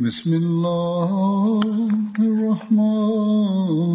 بسم الله الرحمن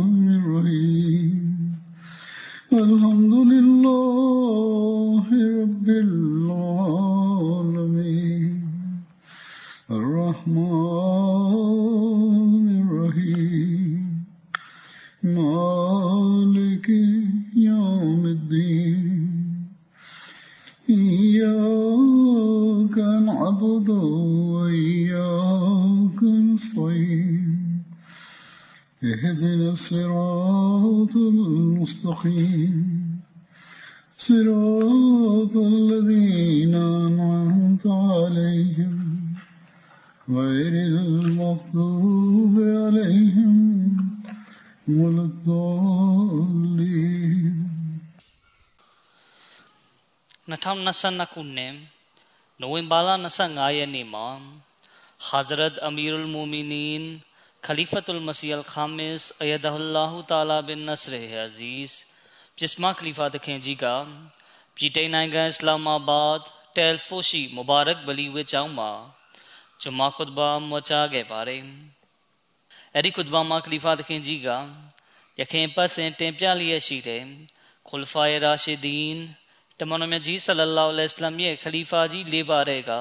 2022ခုနှစ်နိုဝင်ဘာလ25ရက်နေ့မှာ Hazrat Amirul Mu'minin Khalifatul Masih Al-Khamis Ayadahullahu Ta'ala bin Nasr Aziz ပြစ်မခလီဖာတခင်ကြီးကပြည်တိန်နိုင်ငံအစ္စလာမာဘတ်တယ် ဖိုရှိမူဘာရက်ဗလီဝေကျောင်းမှာဂျမာခွတ်ဘာမွချခဲ့ပါတယ်အဲ့ဒီခွတ်ဘာမှာခလီဖာတခင်ကြီးကယခင်ပတ်စဉ်တင်ပြလျက်ရှိတဲ့ခူလ်ဖာရာရှီဒီန်တမန်တော်မြတ်ကြီးဆလလောလ္လဟ်အလัยဟိဝါစလမ်ရဲ့ခလီဖာကြီးလေးပါးတဲ့က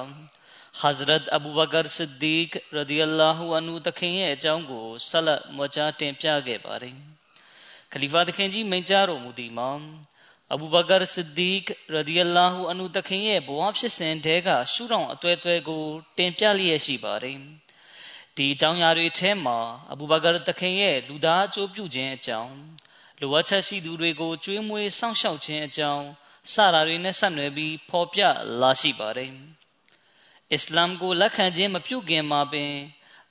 Hazrat Abu Bakr Siddiq ရဒီအလာဟူအန်ဟူတခင်ရဲ့အကြောင်းကိုဆက်လက်မွချတင်ပြခဲ့ပါတယ်။ခလီဖာတခင်ကြီးမိန့်ကြားတော်မူသည်မှာအဘူဘကာဆစ်ဒီကရဒီအလာဟူအန်ဟူတခင်ရဲ့ဘဝဖြစ်စဉ်တဲကရှုထောင့်အသွဲသွဲကို တင်ပြလျက်ရှိပါတယ်။ဒီအကြောင်းအရာတွေထဲမှာအဘူဘကာတခင်ရဲ့လူသားအကျိုးပြုခြင်းအကြောင်းလိုအပ်ချက်ရှိသူတွေကိုကျွေးမွေးစောင့်ရှောက်ခြင်းအကြောင်း စတာတွေနဲ့ဆက်နွယ်ပြီးဖော်ပြလာရှိပါတယ်။အစ္စလာမ်ကိုလက်ခံခြင်းမပြုခင်မှာပင်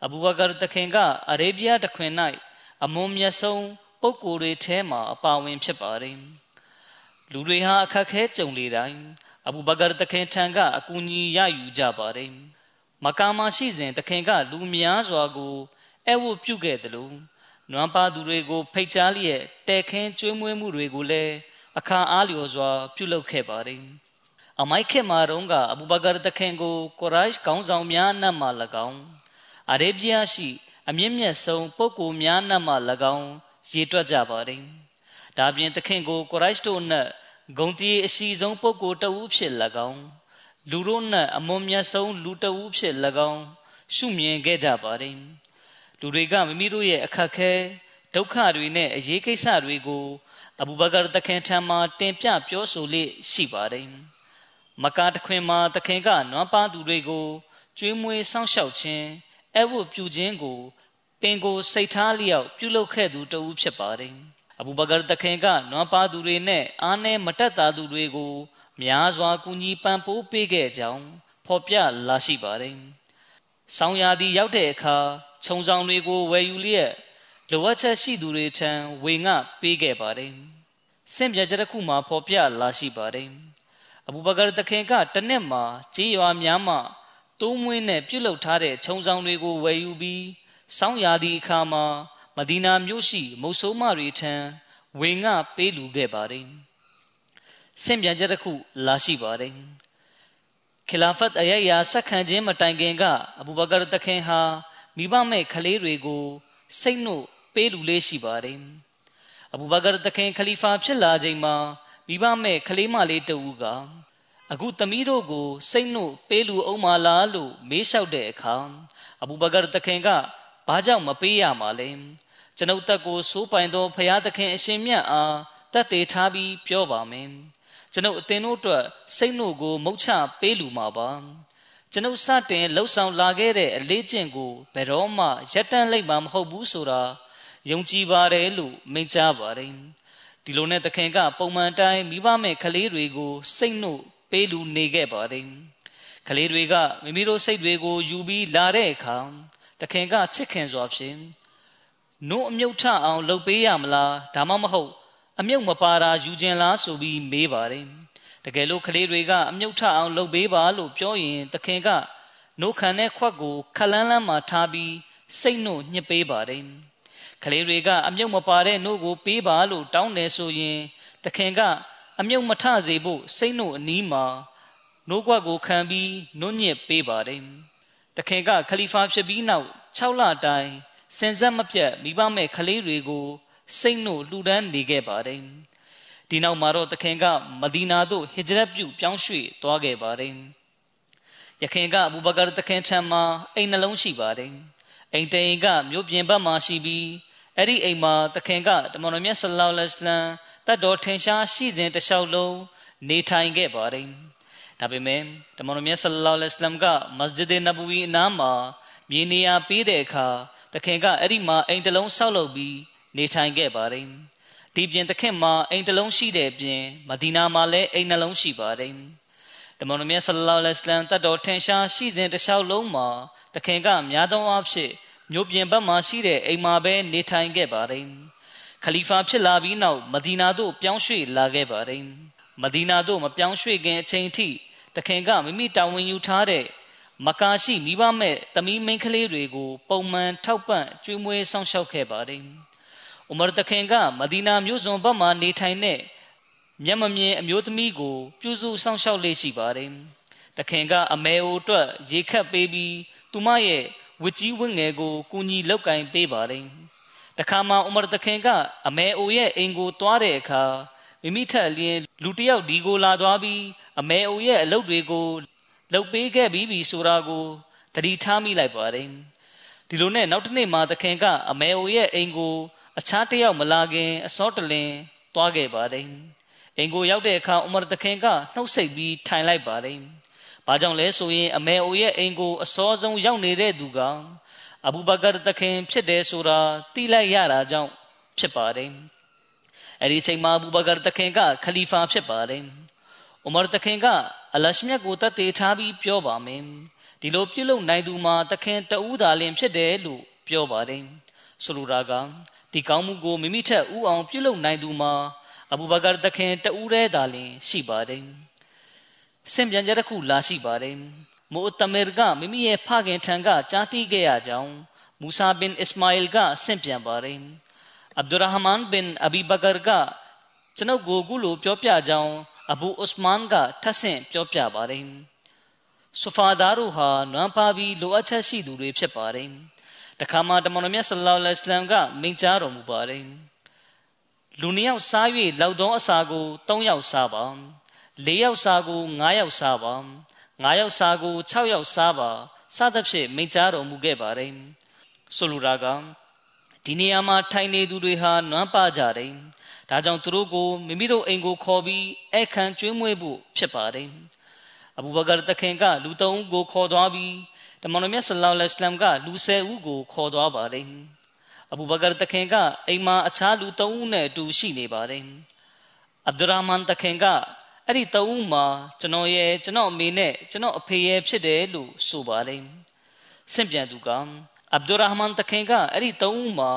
အဘူဘကာတခင်ကအရေဗျတခွင်၌အမွန်မြတ်ဆုံးပုဂ္ဂိုလ်တွေထဲမှာအပါဝင်ဖြစ်ပါတယ်။လူတွေဟာအခက်ခဲကြုံလေတိုင်းအဘူဘကာတခင်ထံကအကူအညီရယူကြပါတယ်။မကာမရှိစဉ်တခင်က လူများစွာကိုအဲဝတ်ပြုခဲ့တယ်လို့နွမ်းပါသူတွေကို ဖိတ်ကြားလျက်တဲခင်းကျွေးမွေးမှုတွေကိုလည်း အခါအားလျော်စွာ ပြုလုပ်ခဲ့ပါတယ်။အမိုက်ခေမာတုန်းကအဘူဘကာတခင်ကိုကိုရိုက်ခေါင်းဆောင်များနတ်မှ၎င်းအာရေဗျရှိအမြင့်မြတ်ဆုံးပုဂ္ဂိုလ်များနတ်မှ၎င်းရေတွက်ကြပါတယ်။ဒါပြင်သခင်ကိုကိုရိုက်တို့နဲ့ဂုံတီအရှိဆုံးပုဂ္ဂိုလ်တဦးဖြစ်၎င်းလူတို့နဲ့အမွန်မြတ်ဆုံးလူတဦးဖြစ်၎င်းရှုမြင်ခဲ့ကြပါတယ်။လူတွေကမိမိတို့ရဲ့အခက်ခဲဒုက္ခတွေနဲ့အရေးကိစ္စတွေကို အဘူဘကာတခင်ထံမှတင်ပြပြောဆိုလေရှိပါတယ်။မကာတခွင်မှာတခင်ကနွမ်းပါသူတွေကိုကျွေးမွေးစောင့်ရှောက်ခြင်းအဝတ်ပြုခြင်းကိုပင်ကိုစိတ်ထားလျောက်ပြုလုပ်ခဲ့သူတဦးဖြစ်ပါတယ်။အဘူဘကာတခင်ကနွမ်းပါသူတွေနဲ့အားနည်းမတက်တာသူတွေကိုများစွာကူညီပံ့ပိုးပေးခဲ့ကြောင်းဖော်ပြလာရှိပါတယ်။ဆောင်းရာသီရောက်တဲ့အခါခြုံဆောင်တွေကိုဝယ်ယူလျက် လိုအပ်ချက်ရှိသူတွေထံဝေငှပေးခဲ့ပါတယ်။စင့်ပြချက်တစ်ခုမှာဖော်ပြလာရှိပါတယ်။အဘူဘကာတခင်ကတနစ်မှာကြေးရွာများမှတိုးမွေးနဲ့ပြုတ်လုထားတဲ့ခြုံဆောင်တွေကိုဝယ်ယူပြီးစောင်းရာသီအခါမှာမဒီနာမြို့ရှိမုတ်ဆိုးမတွေထံဝေငှပေးလူခဲ့ပါတယ်။စင့်ပြချက်တစ်ခုလာရှိပါတယ်။ခီလာဖတ်အယယာဆက်ခံခြင်းမတိုင်ခင်ကအဘူဘကာတခင်ဟာမိဘမဲ့ကလေးတွေကိုစိတ်နှုတ် ပေးလူလေးရှိပါတယ်အဘူဘကာတခင်ခလီဖာဖြစ်လာချိန်မှာမိဘမဲ့ကလေးမလေးတဦးကအခုသမီးတို့ကိုစိတ်နှုတ်ပေးလူအောင်မလားလို့မေးလျှောက်တဲ့အခါအဘူဘကာတခင်ကဘာကြောင့်မပေးရမှာလဲကျွန်ုပ်တက်ကိုစိုးပိုင်သောဖရာသခင်အရှင်မြတ်အားတတ်သေးထားပြီးပြောပါမယ်ကျွန်ုပ်အသင်တို့အတွက်စိတ်နှုတ်ကိုမုတ်ချပေးလူမှာပါကျွန်ုပ်စတင်လှုပ်ဆောင်လာခဲ့တဲ့အလေးကျင့်ကိုဘယ်တော့မှရပ်တန့်လိုက်မှာမဟုတ်ဘူးဆိုတာ ယုံကြည်ပါတယ်လို့မိန့်ကြားပါတယ်ဒီလိုနဲ့သခင်က ပုံမှန်တိုင်းမိဘမဲ့ကလေးတွေကို စိတ်နှုတ်ပေးလူနေခဲ့ပါတယ်ခကလေးတွေကမိမိတို့စိတ်တွေကိုယူပြီးလာတဲ့အခါတခင်ကချစ်ခင်စွာဖြင့်နို့အမြုပ်ထအောင်လှုပ်ပေးရမလားဒါမှမဟုတ် အမြုပ်မပါတာယူခြင်းလားဆိုပြီးမေးပါတယ်တကယ်လို့ကလေးတွေကအမြုပ်ထအောင်လှုပ်ပေးပါလို့ပြောရင်တခင်ကနို့ခံတဲ့ခွက်ကိုခလန်းလန်းမှာထားပြီးစိတ်နို့ညှစ်ပေးပါတယ် ကလေးတွေကအမြုပ်မပါတဲ့နို့ကိုပေးပါလို့တောင်းတယ်ဆိုရင်တခင်ကအမြုပ်မထစေဖို့စိတ်နို့အနီးမှာနို့ကွက်ကိုခံပြီးနုညစ်ပေးပါတယ်တခင်ကခလီဖာဖြစ်ပြီးနောက်6လတိုင်စင်စက်မပြတ်မိဘမဲ့ကလေးတွေကိုစိတ်နို့လှူဒန်းနေခဲ့ပါတယ်ဒီနောက်မှာတော့တခင်ကမဒီနာသို့ဟစ်ဂျရတ်ပြုပြောင်းရွှေ့သွားခဲ့ပါတယ်ယခင်ကအဘူဘကာတခင်ထံမှာအိမ်နှလုံးရှိပါတယ်အိမ်တိန်ကမြို့ပြင်ဘက်မှာရှိပြီး အဲ့ဒီအိမ်မှာသခင်ကတမန်တော်မြတ်ဆလောလ္လဟ်အလัမ်တတ်တော်ထင်ရှားရှိစဉ်တလျှောက်လုံးနေထိုင်ခဲ့ပါတယ်။ဒါပေမဲ့တမန်တော်မြတ်ဆလောလ္လဟ်အလัမ်ကမစဂျစ်နဘူဝီအနားမှာမြေနေရာပေးတဲ့အခါသခင်ကအဲ့ဒီမှာအိမ်တစ်လုံးဆောက်လုပ်ပြီးနေထိုင်ခဲ့ပါတယ်။ဒီပြင်သခင်မှာအိမ်တစ်လုံးရှိတဲ့ပြင်မဒီနာမှာလည်းအိမ်နှလုံးရှိပါတယ်။တမန်တော်မြတ်ဆလောလ္လဟ်အလัမ်တတ်တော်ထင်ရှားရှိစဉ်တလျှောက်လုံးမှာသခင်ကများသောအားဖြင့် မြို့ပြင်ဘက်မှာရှိတဲ့အိမ်မှာပဲနေထိုင်ခဲ့ပါတယ်ခလီဖာဖြစ်လာပြီးနောက်မဒီနာသို့ပြောင်းရွှေ့လာခဲ့ပါတယ်မဒီနာသို့မပြောင်းရွှေ့ခင်အချိန်ထိတခင်ကမိမိတာဝန်ယူထားတဲ့မကာရှိမိဘမဲ့သမီးမင်းကလေးတွေကို ပုံမှန်ထောက်ပံ့ကျွေးမွေးစောင့်ရှောက်ခဲ့ပါတယ်။ဥမာတခင်ကမဒီနာမြို့စွန်ဘက်မှာနေထိုင်တဲ့မျက်မမြင်အမျိုးသမီးကိုပြုစုစောင့်ရှောက်လေးရှိပါတယ်။တခင်ကအမေအိုအတွက်ရေခတ်ပေးပြီးသူမရဲ့ ဝတ်ကြီးဝတ်ငယ်ကိုကူညီလောက်ကင်ပေးပါတယ်။တခါမှဥမာတခင်ကအမေအိုရဲ့အိမ်ကိုတွားတဲ့အခါမိမိထက်လျင်လူတယောက်ဒီကိုလာသွားပြီးအမေအိုရဲ့အလုပ်တွေကိုလှုပ်ပေးခဲ့ပြီးပြီဆိုတာကိုသတိထားမိလိုက်ပါတယ်ဒီလိုနဲ့နောက်တစ်နေ့မှာသခင်ကအမေအိုရဲ့အိမ်ကိုအခြားတယောက်မလာခင်အစောတလင်သွားခဲ့ပါတယ်အိမ်ကိုရောက်တဲ့အခါဥမာသခင်ကနှုတ်ဆက်ပြီးထိုင်လိုက်ပါတယ် ဘာကြောင့်လဲဆိုရင်အမေအိုရဲ့အိမ်ကိုအစောဆုံးရောက်နေတဲ့သူကအဘူဘကာသခင်ဖြစ်တယ်ဆိုတာသိလိုက်ရတာကြောင့်ဖြစ်ပါတယ်အဲ့ဒီအချိန်မှာအဘူဘကာသခင်ကခလီဖာဖြစ်ပါတယ်ဥမာတခင်ကအလရှမြတ်ကိုတတ်သေးထားပြီးပြောပါမယ်ဒီလိုပြုလုပ်နိုင်သူမှာတခင်တဦးသာလင်ဖြစ်တယ်လို့ပြောပါတယ်ဆိုလိုတာကဒီကောင်းမှုကိုမိမိထက်ဥအောင်ပြုလုပ်နိုင်သူမှာအဘူဘကာတခင်တဦးတည်းသာလင်ရှိပါတယ် စင်ပြန်ကြတစ်ခုလာရှိပါတယ်မိုအတမီရကမိမိရဲ့ဖခင်ထံကကြားသိခဲ့ရကြောင်းမူဆာဘင်အစ္စမာအီလ်ကဆင့်ပြန်ပါတယ်အဗ်ဒူရဟမန်ဘင်အဘီဘကာကကျွန်ုပ်ကိုခုလိုပြောပြကြောင်းအဘူဥစမန်ကထပ်ဆင့်ပြောပြပါတယ်ဆူဖာဒါတို့ဟာနွမ်းပါပြီးလိုအပ်ချက်ရှိသူတွေဖြစ်ပါတယ်တခါမှတမန်တော်မြတ်ဆလ္လာလဟ်အလัยဟ်ကမိန့်ကြားတော်မူပါတယ်လူနှစ်ယောက်စား၍လောက်သောအစာကို၃ယောက်စားပါ ၄ယောက်စားကို၅ယောက်စားပါ၅ယောက်စားကို၆ယောက်စားပါစသဖြင့်မိန့်ကြားတော်မူခဲ့ပါတယ်ဆိုလိုတာကဒီနေရာမှာထိုင်နေသူတွေဟာနွမ်းပါကြတယ်ဒါကြောင့်သူတို့ကိုမိမိတို့အိမ်ကိုခေါ်ပြီးအခမ်းကျွေးမွေးဖို့ဖြစ်ပါတယ်အဘူဘကာတခင်ကလူ၃ဦးကိုခေါ်သွားပြီးတမန်တော်မြတ်ဆလောလ္လဟ်အလัยဟ်ကလူ၁၀ဦးကိုခေါ်သွားပါတယ်အဘူဘကာတခင်ကအိမ်မှာအခြားလူ၃ဦးနဲ့အတူရှိနေပါတယ်အဗ်ဒူရာမန်တခင်က အဲ့ဒီ၃ဦးမှာကျွန်တော်ရဲ့ကျွန်တော်အမေနဲ့ကျွန်တော်အဖေရဲ့ဖြစ်တယ်လို့ဆိုပါတယ်ဆင့်ပြန်သူကအဗ်ဒူရာမန်တခင်ကအဲ့ဒီ၃ဦးမှာ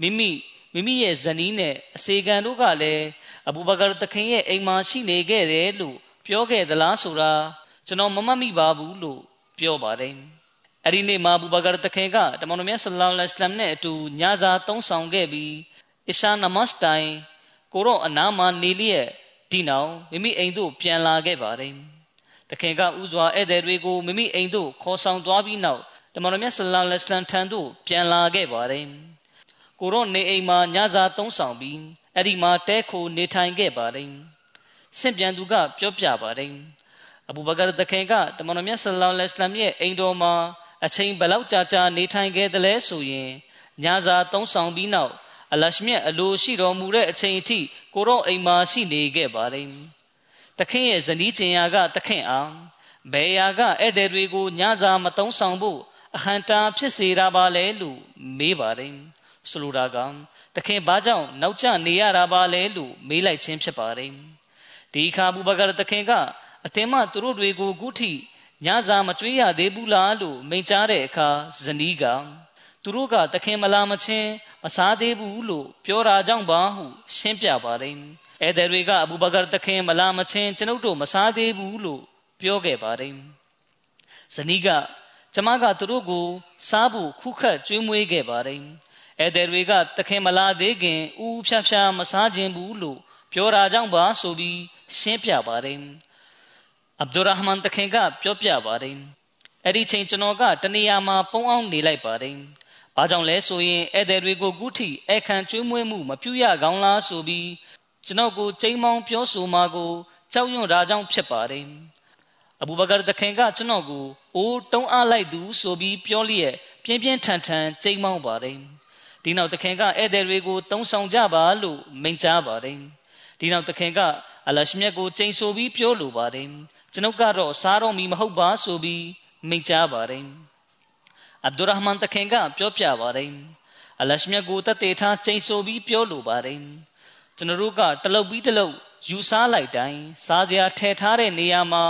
မိမိမိမိရဲ့ဇနီးနဲ့အစေခံတို့ကလည်းအဘူဘကာတခင်ရဲ့အိမ်မှာရှိနေခဲ့တယ်လို့ပြောခဲ့သလားဆိုတာကျွန်တော်မမှတ်မိပါဘူးလို့ပြောပါတယ်အဲ့ဒီနေ့မှာအဘူဘကာတခင်ကတမန်တော်မြတ်ဆလ္လာလဟ်အလัยဟ်နဲ့အတူညစာသုံးဆောင်ခဲ့ပြီးအရှာနမတ်တိုင်ကိုရောအနားမှာနေလျက် ဒီနောက်မိမိအိမ်သို့ပြန်လာခဲ့ပါတယ်တခင်ကဥစွာဧည့်သည်တွေကိုမိမိအိမ်သို့ခေါ်ဆောင်သွားပြီးနောက်တမန်တော်မြတ်ဆလ္လာလဟ်အလัยဟ်ထံသို့ပြန်လာခဲ့ပါတယ်ကိုရော့နေအိမ်မှာညစာသုံးဆောင်ပြီးအဲ့ဒီမှာတဲခိုနေထိုင်ခဲ့ပါတယ်ဆင့်ပြန်သူကပြောပြပါတယ်အဘူဘကာတခင်ကတမန်တော်မြတ်ဆလ္လာလဟ်အလัยဟ်ရဲ့အိမ်တော်မှာအချိန်ဘလောက်ကြာကြာနေထိုင်ခဲ့တယ်လဲဆိုရင်ညစာသုံးဆောင်ပြီးနောက် အလရှမြတ်အလိုရှိတော်မူတဲ့အချိန်အထိကိုရော့အိမ်မှာရှိနေခဲ့ပါတယ်တခင်ရဲ့ဇနီးကျင်ယာကတခင်အားဘယ်ယာကဧည့်သည်တွေကိုညစာမသုံးဆောင်ဖို့အဟံတာဖြစ်စေတာပါလဲလို့မေးပါတယ်ဆိုလိုတာကသခင်ဘာကြောင့်နောက်ကျနေရတာပါလဲလို့မေးလိုက်ခြင်းဖြစ်ပါတယ်ဒီခါဘူဘကာသခင်ကအသင်မသူတို့တွေကိုခုထိညစာမကြွေးရသေးဘူးလားလို့မိန့်ကြားတဲ့အခါဇနီးက သူတို့ကတခင်မလာမချင်းမစားသေးဘူးလို့ပြောတာကြောင့်ပါဟုရှင်းပြပါတယ်ဧည့်သည်တွေကအဘူဘကာတခင်မလာမချင်းကျွန်ုပ်တို့မစားသေးဘူးလို့ပြောခဲ့ပါတယ်ဇနီးကကျမကသူတို့ကိုစားဖို့ခုခတ်ကျွေးမွေးခဲ့ပါတယ်ဧည့်သည်တွေကတခင်မလာသေးခင်ဦးဖြားဖြားမစားခြင်းဘူးလို့ပြောတာကြောင့်ပါဆိုပြီးရှင်းပြပါတယ်အဗ်ဒူရဟ်မန်တခင်ကပြောပြပါတယ်အဲ့ဒီချိန်ကျွန်တော်ကတနေရာမှာပုံအောင်နေလိုက်ပါတယ် ဘာကြောင့်လဲဆိုရင်ဧည့်သည်တွေကိုကုထိအခန့်ကျွေးမွေးမှုမပြုရကောင်းလားဆိုပြီးကျွန်တော်ကိုချိန်မောင်းပြောဆိုမှာကိုကြောက်ရွံ့တာကြောင့်ဖြစ်ပါတယ်အဘူဘကာတခင်ကကျွန်တော်ကိုအိုးတုံးအားလိုက်သူဆိုပြီးပြောလျက်ပြင်းပြင်းထန်ထန်ချိန်မောင်းပါတယ်ဒီနောက်တခင်ကဧည့်သည်တွေကိုတုံးဆောင်ကြပါလို့မိန့်ကြားပါတယ်ဒီနောက်တခင်ကအလရှမြတ်ကိုချိန်ဆိုပြီးပြောလိုပါတယ်ကျွန်ုပ်ကတော့စားတော့မီမဟုတ်ပါဆိုပြီးမိန့်ကြားပါတယ် အဗ်ဒူရဟ်မန်တခင်ကပြောပြပါတယ်အလရှမြတ်ကိုတတ်ထားချိန်ဆိုပြီးပြောလိုပါတယ်ကျွန်တော်တို့ကတလုတ်ပြီးတလုတ်ယူစားလိုက်တိုင်းစားစရာထည့်ထားတဲ့နေရာမှာ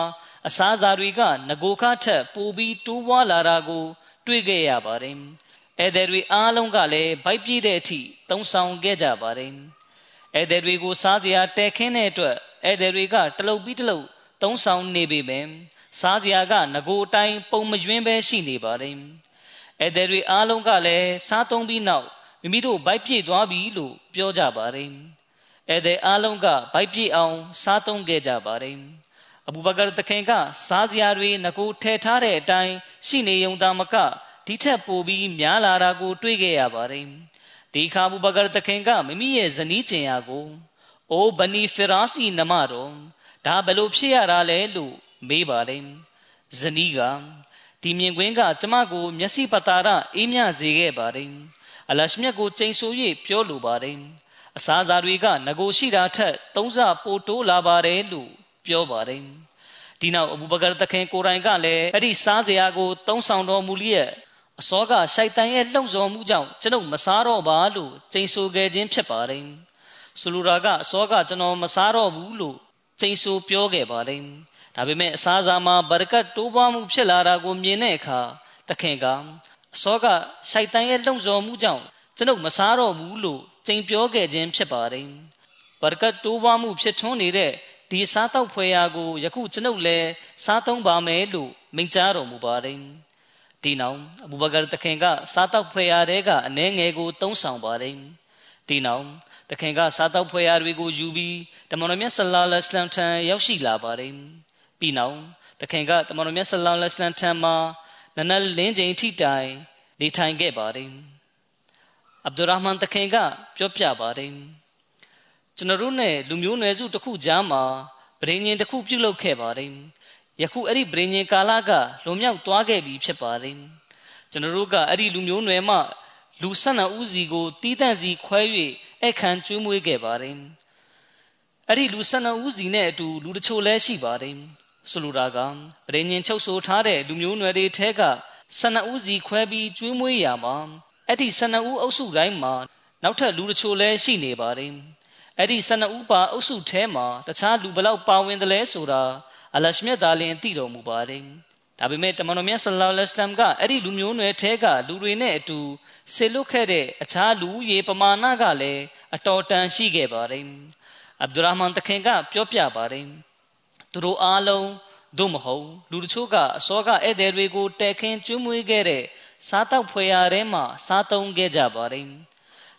အစားအစာတွေကငကိုခထက်ပိုပြီးတိုးပွားလာတာကို တွေ့ခဲ့ရပါတယ်ဧည့်သည်တွေအားလုံးကလည်းဗိုက်ပြည့်တဲ့အထိတုံဆောင်ခဲ့ကြပါတယ်ဧည့်သည်တွေကိုစားစရာတဲခင်းတဲ့အတွက်ဧည့်သည်တွေကတလုတ်ပြီးတလုတ်တုံဆောင်နေပေမယ့်စားစရာကငကိုအတိုင်းပုံမယွင်းပဲရှိနေပါတယ် ဧည့်သည်တွေအားလုံးကလည်းစားသုံးပြီးနောက်မိမိတို့ဗိုက်ပြည့်သွားပြီလို့ပြောကြပါတယ်ဧည့်သည်အားလုံးကဗိုက်ပြည့်အောင် စားသုံးခဲ့ကြပါတယ်အဘူဘကာတခင်ကစားစရာတွေငကိုထဲထားတဲ့အတိုင်းရှိနေုံသာမကဒီထက်ပိုပြီးများလာတာကို တွေ့ခဲ့ရပါတယ်ဒီခါဘူဘကာတခင်ကမိမိရဲ့ဇနီးကျင်ရာကိုအိုဘနီဖီရာစီနမတော်ဒါဘယ်လိုဖြစ်ရတာလဲလို့မေးပါတယ်ဇနီးက ဒီမြင်ကွင်းကကျမကို မျက်စိပတာရအေးမြစေခဲ့ပါတယ်အလရှမြတ်ကိုချိန်ဆို၍ပြောလိုပါတယ်အစာစာတွေကငကိုရှိတာထက်သုံးဆပိုတိုးလာပါတယ်လို့ပြောပါတယ်ဒီနောက်အဘူဘကာတခင်ကိုယ်တိုင်ကလည်းအဲ့ဒီစားစရာကိုတုံးဆောင်တော်မူလျက်အစောကရှိုက်တန်ရဲ့လှုံ့ဆော်မှုကြောင့်ကျွန်ုပ်မစားတော့ပါလို့ကျိန်ဆိုခဲ့ခြင်းဖြစ်ပါတယ်ဆိုလိုတာကအစောကကျွန်တော်မစားတော့ဘူးလို့ကျိန်ဆိုပြောခဲ့ပါတယ် ဒါပေမဲ့အစားအစာမှာဘရကတ်တိုးပွားမှုဖြစ်လာတာကိုမြင်တဲ့အခါတခင်ကအစောကရှိုက်တန်ရဲ့လှုံ့ဆော်မှုကြောင့်ကျွန်ုပ်မစားတော့ဘူးလို့ကျိန်ပြောခဲ့ခြင်းဖြစ်ပါတယ်ဘရကတ်တိုးပွားမှုဖြစ်ထွန်းနေတဲ့ဒီစားတော့ဖွယ်ရာကိုယခုကျွန်ုပ်လည်းစားသုံးပါမယ်လို့မိန့်ကြားတော်မူပါတယ်ဒီနောက်အဘူဘကာတခင်ကစားတော့ဖွယ်ရာတွေကအနှဲငယ်ကိုသုံးဆောင်ပါတယ်ဒီနောက်တခင်ကစားတော့ဖွယ်ရာတွေကိုယူပြီးတမန်တော်မြတ်ဆလ္လာလဟ်အလိုင်းထံရောက်ရှိလာပါတယ် ပြီးနောက်တခင်ကတမန်တော်မြတ်ဆလ္လာလဟ်အလိုင်းထံမှာနနလင်းချိန်ထိတိုင်နေထိုင်ခဲ့ပါတယ်အဗ်ဒူရဟ်မန်တခင်ကပြောပြပါတယ်ကျွန်တော်တို့နဲ့လူမျိုးနွယ်စုတစ်ခုကြားမှာဗြိဉ္ဉ်တစ်ခုပြုလုပ်ခဲ့ပါတယ်ယခုအဲ့ဒီဗြိဉ္ဉ်ကာလကလွန်မြောက်သွားခဲ့ပြီဖြစ်ပါတယ်ကျွန်တော်တို့ကအဲ့ဒီလူမျိုးနွယ်မှလူ၁၂ဦးစီကိုတီးတန့်စီခွဲ၍အခမ်းကျွေးမွေးခဲ့ပါတယ်အဲ့ဒီလူ၁၂ဦးစီနဲ့အတူလူတချို့လည်းရှိပါတယ် ဆိုလိုတာကဗြိဉ္ဉ်ချုပ်ဆိုထားတဲ့လူမျိုးနွယ်တွေထဲက၁၂ဦးစီခွဲပြီးကျွေးမွေးရမှာအဲ့ဒီ၁၂ဦးအုပ်စုတိုင်းမှာနောက်ထပ်လူတချို့လည်းရှိနေပါတယ်အဲ့ဒီ12ဦးပါအုပ်စုထဲမှာတခြားလူဘလောက်ပါဝင်တယ်လဲဆိုတာအလရှမြတ်သားလင်သိတော်မူပါတယ်ဒါပေမဲ့တမန်တော်မြတ်ဆလ္လာလဟ်အလัยဟ်ကအဲ့ဒီလူမျိုးနွယ်ထဲကလူတွေနဲ့အတူဆေလွတ်ခဲ့တဲ့အခြားလူရေပမာဏကလည်းအတော်တန်ရှိခဲ့ပါတယ်အဗ်ဒူရာမန်တခင်ကပြောပြပါတယ် သူတို့အားလုံးသို့မဟုတ်လူတချို့ကအစောကဧည့်သည်တွေကိုတဲခင်းကျွေးမွေးခဲ့တဲ့စားတောက်ဖွယ်ရာထဲမှာစားသုံးခဲ့ကြပါတယ်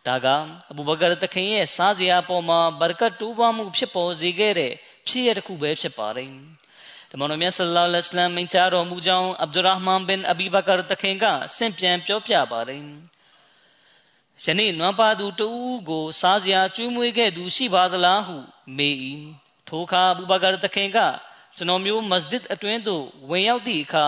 ဒါကအဘူဘကာတခင်ရဲ့စားစရာပေါ်မှာဘရကတ်တိုးပွားမှုဖြစ်ပေါ်စေခဲ့တဲ့ဖြစ်ရတစ်ခုပဲဖြစ်ပါတယ်တမန်တော်မြတ်ဆလ္လာလဟ်အလိုင်းမိန့်ကြားတော်မူကြောင်းအဗ်ဒူရဟ်မန်ဘင်အဘီဘကာတခင်ကဆင့်ပြန်ပြောပြပါတယ်ယနေ့နွမ်းပါသူတူကိုစားစရာကျွေးမွေးခဲ့သူရှိပါသလားဟုမေး၏ ထိုအခါအဘူဘကာတခင်ကကျွန်တော်မျိုးမစဂျစ်အတွင်းသို့ဝင်ရောက်သည့်အခါ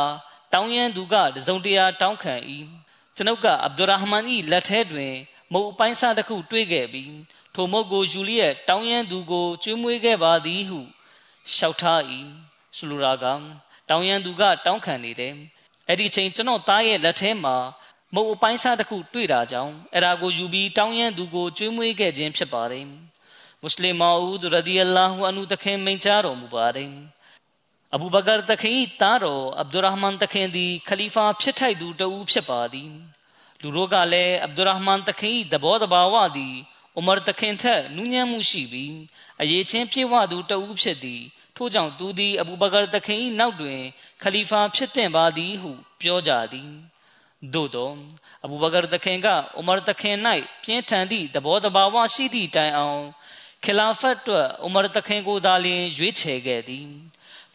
တောင်းရန်သူကတစုံတရာတောင်းခံ၏ကျွန်ုပ်ကအဗ်ဒူရဟ်မန်၏လက်ထဲတွင်မုတ်အပိုင်းစားတစ်ခုတွေ့ခဲ့ပြီးထိုမုတ်ကိုယူလျက်တောင်းရန်သူကိုကျွေးမွေးခဲ့ပါသည်ဟုလျှောက်ထား၏ဆိုလိုတာကတောင်းရန်သူကတောင်းခံနေတယ်အဲ့ဒီချိန်ကျွန်တော်သားရဲ့လက်ထဲမှာမုတ်အပိုင်းစားတစ်ခုတွေ့တာကြောင့်အဲ့ဒါကိုယူပြီးတောင်းရန်သူကိုကျွေးမွေးခဲ့ခြင်းဖြစ်ပါတယ် မွတ်စလင်မာဦးရဒီအလာဟူအန်ဟူတခင်မိန်ချတော်မူပါတယ်အဘူဘကာတခင်၏သားတော်အဗ်ဒူရဟ်မန်တခင်သည်ခလီဖာဖြစ်ထိုက်သူတဦးဖြစ်ပါသည်လူတို့ကလည်းအဗ်ဒူရဟ်မန်တခင်၏သဘောတဘာဝသည်ဥမာတခင်ထက်နူးညံ့မှုရှိပြီးအရေးချင်းပြေဝသူတဦးဖြစ်သည်ထို့ကြောင့်သူသည်အဘူဘကာတခင်၏နောက်တွင်ခလီဖာဖြစ်သင့်ပါသည်ဟုပြောကြသည်သို့သောအဘူဘကာတခင်ကဥမာတခင်၌ပြင်းထန်သည့်သဘောတဘာဝရှိသည့်တိုင်အောင် ခလာဖတ်အတွက်ဥမာတခင်ကိုသာလျှင်ရွေးချယ်ခဲ့သည်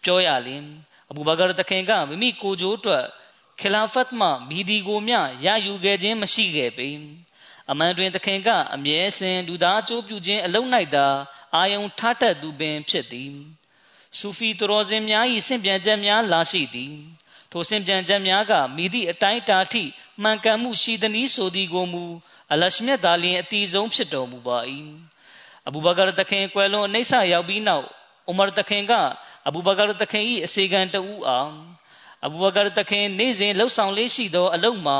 ပြောရလျင်အဘူဘကာတခင်ကမိမိကိုကြိုးအတွက်ခလာဖတ်မှမိဒီကိုမျှရယူခဲ့ခြင်းမရှိခဲ့ပေအမှန်တွင်တခင်ကအမြဲစင်လူသားအကျိုးပြုခြင်းအလုံး၌သာအာယုံထားတတ်သူပင်ဖြစ်သည်ဆူဖီတော်စင်များ၏ဆင့်ပြန်ချက်များလာရှိသည်ထိုဆင့်ပြန်ချက်များကမိသည့်အတိုင်းတာထိမှန်ကန်မှုရှိသည်နည်းဆိုသည်ကိုမူအလရှမြတ်သာလျင်အတီဆုံးဖြစ်တော်မူပါ၏ အဘူဘကာတခင်ကွယ်လွန်အိဋ္ဌရောက်ပြီးနောက်ဥမာတခင်ကအဘူဘကာတခင်၏အစေခံတူအောင်အဘူဘကာတခင်နေ့စဉ်လှုပ်ဆောင်လေးရှိသောအလုတ်မှာ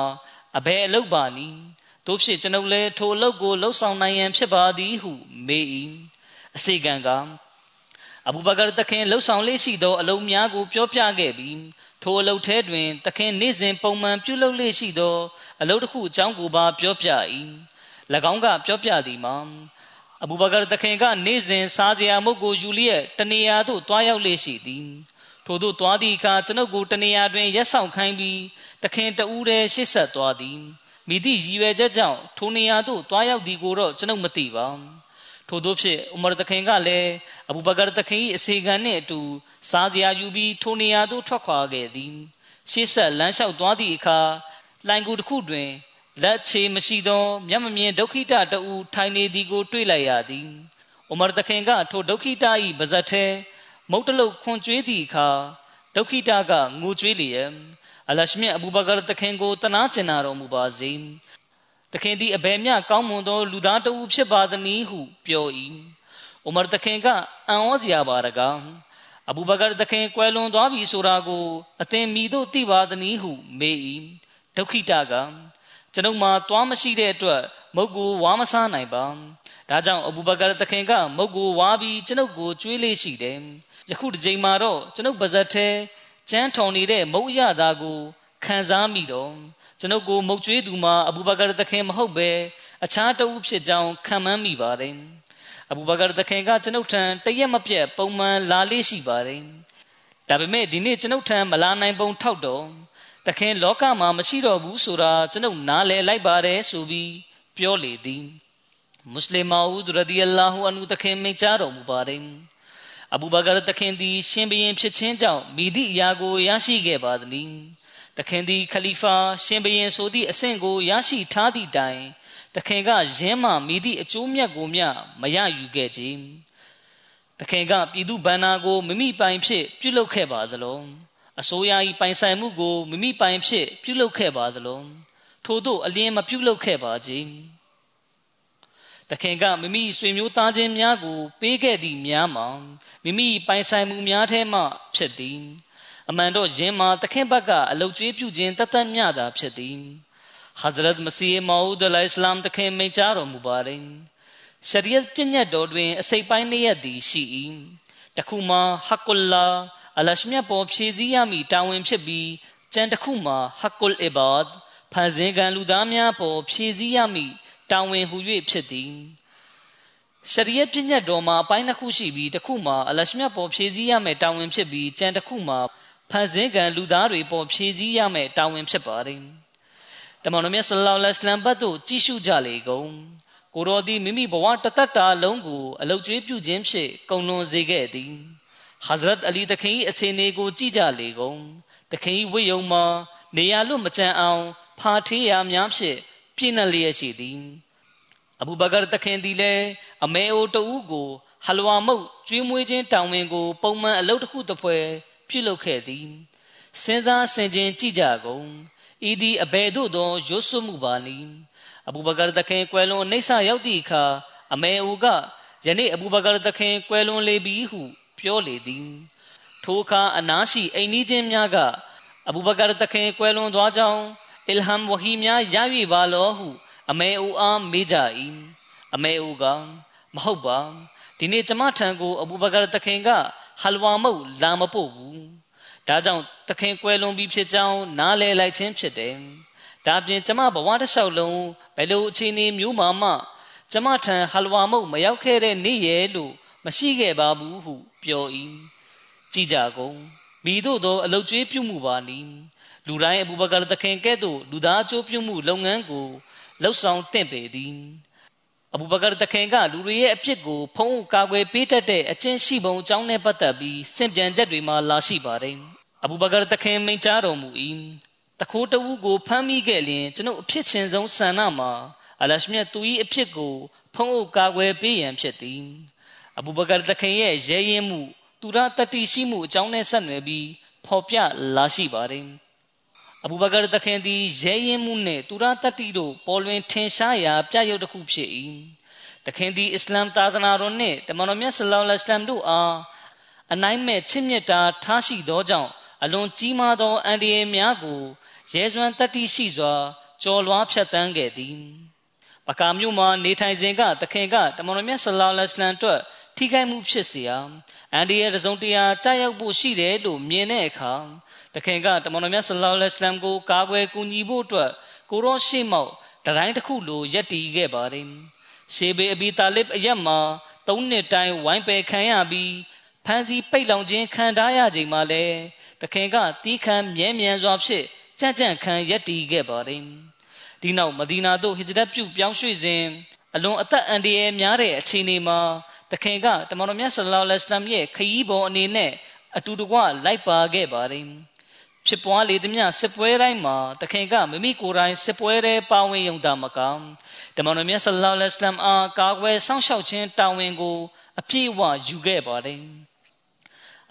အဘယ်အလုတ်ပါနည်းတို့ဖြစ်ကျွန်ုပ်လည်းထိုအလုတ်ကိုလှုပ်ဆောင်နိုင်ရန်ဖြစ်ပါသည်ဟုမေး၏အစေခံကအဘူဘကာတခင်လှုပ်ဆောင်လေးရှိသောအလုံးများကိုပြောပြခဲ့ပြီးထိုအလုပ်ထဲတွင်တခင်နေ့စဉ်ပုံမှန်ပြုလုပ်လေးရှိသောအလုပ်တစ်ခုအကြောင်းကိုပါပြောပြ၏၎င်းကပြောပြသည်မှာ အဘူဘကာတခင်ကနေ့စဉ်စားစရာမုတ်ကိုယူလျက်တနေရာသို့တွားရောက်လေရှိသည်ထို့သို့တွားသည့်အခါကျွန်ုပ်ကိုတနေရာတွင်ရက်ဆောင်ခိုင်းပြီးတခင်တဦးတည်းရှေ့ဆက်သွားသည်မိသည့်ရည်ရွယ်ချက်ကြောင့်ထိုနေရာသို့တွားရောက်သည်ကိုတော့ကျွန်ုပ်မသိပါထို့သောဖြင့်ဥမာတခင်ကလည်းအဘူဘကာတခင်၏အစီခံနှင့်အတူစားစရာယူပြီးထိုနေရာသို့ထွက်ခွာခဲ့သည်ရှေ့ဆက်လမ်းလျှောက်သွားသည့်အခါလိုင်ကူတစ်ခုတွင် လက်ချေမရှိသောမျက်မမြင်ဒုက္ခိတတူထိုင်နေသည်ကို တွေ့လိုက်ရသည်ဥမာတခင်ကထိုဒုက္ခိတ၏ပါဇက်ထဲမုတ်တလုတ်ခွန်ကျွေးသည့်အခါဒုက္ခိတကငိုကြွေးလျက်အလရှမြတ်အဘူဘကာတခင်ကိုတနာကျင်နာတော်မူပါစေတခင်သည်အဘယ်မျှကောင်းမွန်သော လူသားတဦးဖြစ်ပါသနည်းဟုပြော၏ဥမာတခင်ကအံ့ဩစရာပါတကားအဘူဘကာတခင်ကွယ်လွန်သွားပြီဆိုတာကိုအသင်မိတို့သိပါသနည်းဟုမေး၏ဒုက္ခိတက ကျွန်ုပ်မှာသွားမရှိတဲ့အတွက်မုတ်ကိုဝါမစားနိုင်ပါဒါကြောင့်အဘူဘကာတခင်ကမုတ်ကိုဝါပြီးကျွန်ုပ်ကိုကျွေးလေးရှိတယ်ယခုတစ်ချိန်မှာတော့ကျွန်ုပ်ပါဇက်ထဲကျန်းထောင်နေတဲ့မုတ်ရသားကိုခံစားမိတော့ကျွန်ုပ်ကိုမုတ်ကျွေးသူမှာအဘူဘကာတခင်မဟုတ်ပဲအခြားတဦးဖြစ်ကြောင်းခံမှန်းမိပါတယ်အဘူဘကာတခင်ကကျွန်ုပ်ထံတရက်မပြတ်ပုံမှန်လာလေးရှိပါတယ်ဒါပေမဲ့ဒီနေ့ကျွန်ုပ်ထံမလာနိုင်ပုံထောက်တော့ တခင်လောကမှာမရှိတော့ဘူးဆိုတာကျွန်ုပ်နားလည်လိုက်ပါတယ်ဆိုပြီးပြောလေသည်မွတ်စလင်မာဦးရဒီအလာဟူအန်ဟူတခင်မိန့်ကြားတော်မူပါတယ်အဘူဘကာတခင်သည် ရှင်ဘရင်ဖြစ်ခြင်းကြောင့်မိသည့်အရာကိုရရှိခဲ့ပါသည်တခင်သည်ခလီဖာ ရှင်ဘရင်ဆိုသည့်အဆင့်ကိုရရှိထားသည့်တိုင်တခင်ကယင်းမှမိသည့်အကျိုးမြတ်ကိုမျှမရယူခဲ့ကြတခင်ကပြည်သူဗန္နာကိုမိမိပိုင်ဖြစ်ပြုလုပ်ခဲ့ပါသလုံး အစိုးရ၏ပိုင်ဆိုင်မှုကိုမိမိပိုင်ဖြစ် ပြုလုပ်ခဲ့ပါသလုံးထို့သို့အလင်းမပြုလုပ်ခဲ့ပါကြတခင်ကမိမိဆွေမျိုးသားချင်းများကို ပေးခဲ့သည့်များမှာမိမိပိုင်ဆိုင်မှုများထဲမှဖြစ်သည်အမှန်တော့ယင်းမှာတခင်ဘက်ကအလုတ်ကျွေးပြုခြင်းတသက်မြတာဖြစ်သည်ဟဇရတ်မစီမောဦးဒ်အလိုင်စလမ်တခင်မိန့်ကြားတော်မူပါတယ်ရှရီယတ်ပြည့်ညတ်တော်တွင် အစိပ်ပိုင်းနှစ်ရက်သည်ရှိ၏တခုမှာဟကွလ္လာ အလရှမြတ်ပေါ်ဖြည့်စည်းရမည်တာဝန်ဖြစ်ပြီးကျန်တစ်ခုမှာဟကွလ်အီဘာဒ်ဖန်ဆင်းကံလူသားများပေါ်ဖြည့်စည်းရမည်တာဝန်ဟူ၍ဖြစ်သည်ရှရီယတ်ပြည့်ညတ်တော်မှာအပိုင်းတစ်ခုရှိပြီးတစ်ခုမှာအလရှမြတ်ပေါ်ဖြည့်စည်းရမယ်တာဝန်ဖြစ်ပြီးကျန်တစ်ခုမှာဖန်ဆင်းကံလူသားတွေပေါ်ဖြည့်စည်းရမယ်တာဝန်ဖြစ်ပါတယ်တမန်တော်မြတ်ဆလ္လာလဟ်အလัยဟိဝါစလမ်ဘတ်သို့ကြည့်ရှုကြလေကုန်ကိုတော်သည်မိမိဘဝတသက်တာလုံးကိုအလုတ်ကျွေးပြုခြင်းဖြင့်ကုံလွန်စေခဲ့သည် ဟဇရတ်အလီတခင်၏အခြေအနေကို ကြည့်ကြလေကုန်တခင်၏ဝိယုံမှာနေရာလွတ်မကြံအောင် ဖာထေးရာများဖြင့်ပြည့်နှက်လျက်ရှိသည်အဘူဘကာတခင်သည်လည်းအမေအိုတူကိုဟလဝါမုတ်ကျွေးမွေးခြင်းတောင်းဝင်ကို ပုံမှန်အလုပ်တစ်ခုတစ်ဖွဲပြုလုပ်ခဲ့သည်စဉ်းစားဆင်ခြင်ကြည့်ကြကုန်ဤသည်အဘယ်သို့သောရွတ်ဆွမှုပါနည်းအဘူဘကာတခင်ကွယ်လွန်အိဆာရောက်သည့်အခါအမေအိုကယနေ့အဘူဘကာတခင်ကွယ်လွန်လေပြီဟု ပြောလေသည်ထိုအခါအနားရှိအိမ်နီးချင်းများကအဘူဘကာတခင်ကွယ်လွန်သွားကြောင်းအလ်ဟမ်ဝဟီများရ၍ပါလောဟု အမေအိုအားမေးကြ၏အမေအိုကမဟုတ်ပါဒီနေ့ကျမထံကိုအဘူဘကာတခင်ကဟလဝါမုတ်လာမပို့ဘူးဒါကြောင့်တခင်ကွယ်လွန်ပြီးဖြစ်ကြောင်းနားလည်လိုက်ခြင်းဖြစ်တယ်ဒါပြင်ကျမဘဝတစ်လျှောက်လုံးဘယ်လိုအခြေအနေမျိုးမှမှကျမထံဟလဝါမုတ်မရောက်ခဲ့တဲ့နေ့ရဲ့လို့မရှိခဲ့ပါဘူးဟု ပြော၏ကြည်ကြကုန်မိတို့သောအလုတ်ကျွေးပြုမှုပါနီလူတိုင်းအဘူဘကာတခင်ကဲ့သို့လူသားအကျိုးပြုမှုလုပ်ငန်းကိုလှုပ်ဆောင်တင့်ပေသည်အဘူဘကာတခင်ကလူတွေရဲ့အဖြစ်ကိုဖုံးကာကွယ်ပေးတတ်တဲ့အကျင့်ရှိပုံအကြောင်းနဲ့ပတ်သက်ပြီးစင်ပြန်ချက်တွေမှာလာရှိပါတယ်အဘူဘကာတခင်မိန့်ကြားတော်မူ၏တခိုးတဦးကိုဖမ်းမိခဲ့လျင်ကျွန်ုပ်အဖြစ်ချင်းဆုံးဆန္ဒမှာအလရှမြတ်သူ၏အဖြစ်ကိုဖုံးအုပ်ကာကွယ်ပေးရန်ဖြစ်သည် အဘူဘကာတခင်ရဲ့ရဲရင်မှုသူရတတိရှိမှုအကြောင်းနဲ့ဆက်နွယ်ပြီးဖော်ပြလာရှိပါတယ်အဘူဘကာတခင်သည်ရဲရင်မှုနှင့်သူရတတိတို့ပေါ်လွင်ထင်ရှားရာပြရုပ်တစ်ခုဖြစ်၏တခင်သည်အစ္စလာမ်သာသနာတော်နှင့်တမန်တော်မြတ်ဆလောလ္လဟ်အလัยဟ်တို့အားအနိုင်မဲ့ချစ်မြတ်တာထားရှိသောကြောင့်အလွန်ကြီးမားသောအန္တရာယ်များကိုရဲစွမ်းတတ္တိရှိစွာကြော်လွှားဖြတ်တန်းခဲ့သည်ပကာမြို့မှာနေထိုင်စဉ်ကတခင်ကတမန်တော်မြတ်ဆလောလ္လဟ်အလัยဟ်အတွက် ထိခိုက်မှုဖြစ်เสียအန်ဒီရဲ့တစုံတရာကြာရောက်ဖို့ရှိတယ်လို့မြင်တဲ့အခါတခင်ကတမန်တော်မြတ်ဆလောလ္လဟ်အလัยဟ်ကိုကာကွယ်ကူညီဖို့အတွက်ကိုရောရှေ့မောက်တတိုင်းတစ်ခုလိုယက်တီခဲ့ပါတယ်ရှေဘေအဘီတာလစ်အရက်မှာသုံးနှစ်တိုင်းဝိုင်းပယ်ခံရပြီးဖမ်းဆီးပိတ်လောင်ခြင်းခံထားရချိန်မှာလဲတခင်ကတီးခံမြဲမြံစွာဖြင့်ကြံ့ကြံ့ခံယက်တီခဲ့ပါတယ်ဒီနောက်မဒီနာသို့ဟစ်ဂျရတ်ပြုပြောင်းရွှေ့စဉ်အလွန်အသက်အန္တရာယ်များတဲ့အခြေအနေမှာ တခင်ကတမန်တော်မြတ်ဆလ္လာလဟ်အလိုင်းရဲ့ခရီးပေါ်အနေနဲ့အတူတကွလိုက်ပါခဲ့ပါတယ်ဖြစ်ပွားလေသမျှစစ်ပွဲတိုင်းမှာတခင်ကမိမိကိုယ်တိုင်စစ်ပွဲတွေပါဝင်ရုံသာမကတမန်တော်မြတ်ဆလ္လာလဟ်အလိုင်းအားကာကွယ်စောင့်ရှောက်ခြင်းတာဝန်ကို အပြည့်အဝယူခဲ့ပါတယ်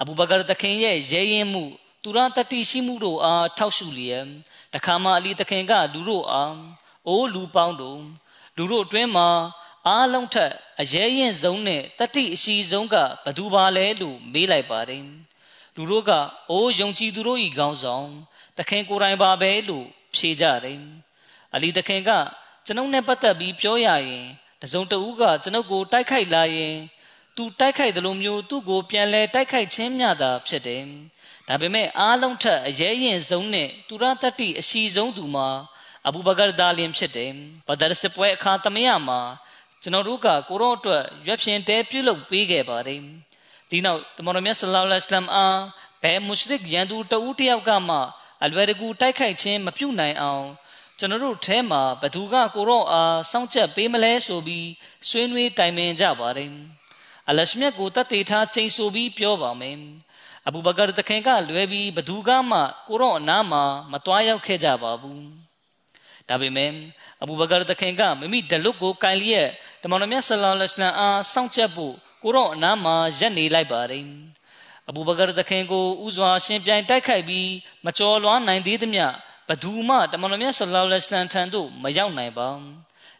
အဘူဘကာတခင်ရဲ့ရဲရင်မှုသူရတတိရှိမှုတို့အားထောက်ရှုလျက်တခါမှအလီတခင်ကလူတို့အားအိုးလူပေါင်းတို့လူတို့အတွင်းမှာ အားလုံးထက်အရေးရင်ဆုံးနဲ့တတိအရှိဆုံးကဘသူပါလဲလို့မေးလိုက်ပါတယ်လူတို့ကအိုးယုံကြည်သူတို့ဤကောင်းဆောင်တခင်ကိုယ်တိုင်ပါပဲလို့ဖြေကြတယ်အလီတခင်ကကျွန်ုပ်နဲ့ပတ်သက်ပြီးပြောရရင်တစုံတဦးကကျွန်ုပ်ကိုတိုက်ခိုက်လာရင်သူတိုက်ခိုက်တယ်လို့မျိုးသူ့ကိုပြန်လဲတိုက်ခိုက်ခြင်းမျှသာဖြစ်တယ်ဒါပေမဲ့အားလုံးထက်အရေးရင်ဆုံးနဲ့သူရတတိအရှိဆုံးသူမှာအဘူဘကာဒါလင်ဖြစ်တယ်ဘဒရ်စပွဲအခါသမယမှာ ကျွန်တော်တို့ကကိုရောအတွက်ရွက်ဖြင်တဲပြုလုပ်ပေးခဲ့ပါတယ်ဒီနောက်တမန်တော်မြတ်ဆလောလ္လဟ်အလัยဟ်အားဘယ်မုရှရစ်ရန်သူတဦးတယောက်ကမှအလွယ်တကူတိုက်ခိုက်ခြင်းမပြုနိုင်အောင်ကျွန်တော်တို့ထဲမှာဘသူကကိုရောအားစောင့်ချက်ပေးမလဲဆိုပြီးဆွေးနွေးတိုင်ပင်ကြပါတယ်အလရှမြတ်ကိုတတ်သေးထားချိန်ဆိုပြီးပြောပါမယ်အဘူဘကာတခင်ကလွယ်ပြီးဘသူကမှကိုရောအနားမှာမတွားရောက်ခဲ့ကြပါဘူးဒါပေမဲ့အဘူဘကာတခင်ကမိမိဒလွတ်ကိုကင်လျက် တမန်တော်မြတ်ဆလောလ္လဟ်အလိုင်းအားစောင့်ချက်ဖို့ကိုရောအနားမှာရက်နေလိုက်ပါတယ်အဘူဘကာတခင်ကိုဥစွာရှင်ပြိုင်တိုက်ခိုက်ပြီးမကျော်လွှားနိုင်သေးသမျှဘသူမှတမန်တော်မြတ်ဆလောလ္လဟ်အလိုင်းထံသို့မရောက်နိုင်ပါ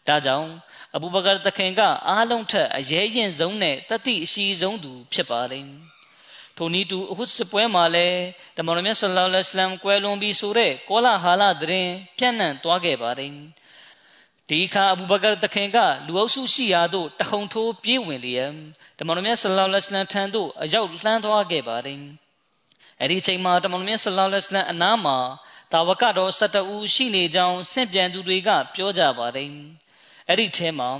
ဒါကြောင့်အဘူဘကာတခင်ကအားလုံးထက်အရေးရင်ဆုံးနဲ့တတိအရှိဆုံးသူဖြစ်ပါတယ်ထိုနည်းတူအဟုစပွဲမှာလည်းတမန်တော်မြတ်ဆလ္လာလဟ်အလัยဟ်ကွယ်လွန်ပြီးဆိုတဲ့ကောလာဟာလသတင်းပြန့်နှံ့သွားခဲ့ပါတယ် ဒီခါအဘူဘကာတခင်ကလူအုပ်စုရှိရာသို့တခုံထိုးပြေးဝင်လျက်တမန်တော်မြတ်ဆလ္လာလဟ်အလัยဟ်ထံသို့အရောက်လှမ်းသွားခဲ့ပါတယ်အဲ့ဒီချိန်မှာတမန်တော်မြတ်ဆလ္လာလဟ်အလัยဟ်အနားမှာတာဝကတော်၁၁ဦးရှိနေကြောင်းဆင့်ပြန်သူတွေကပြောကြပါတယ်အဲ့ဒီထဲမှာ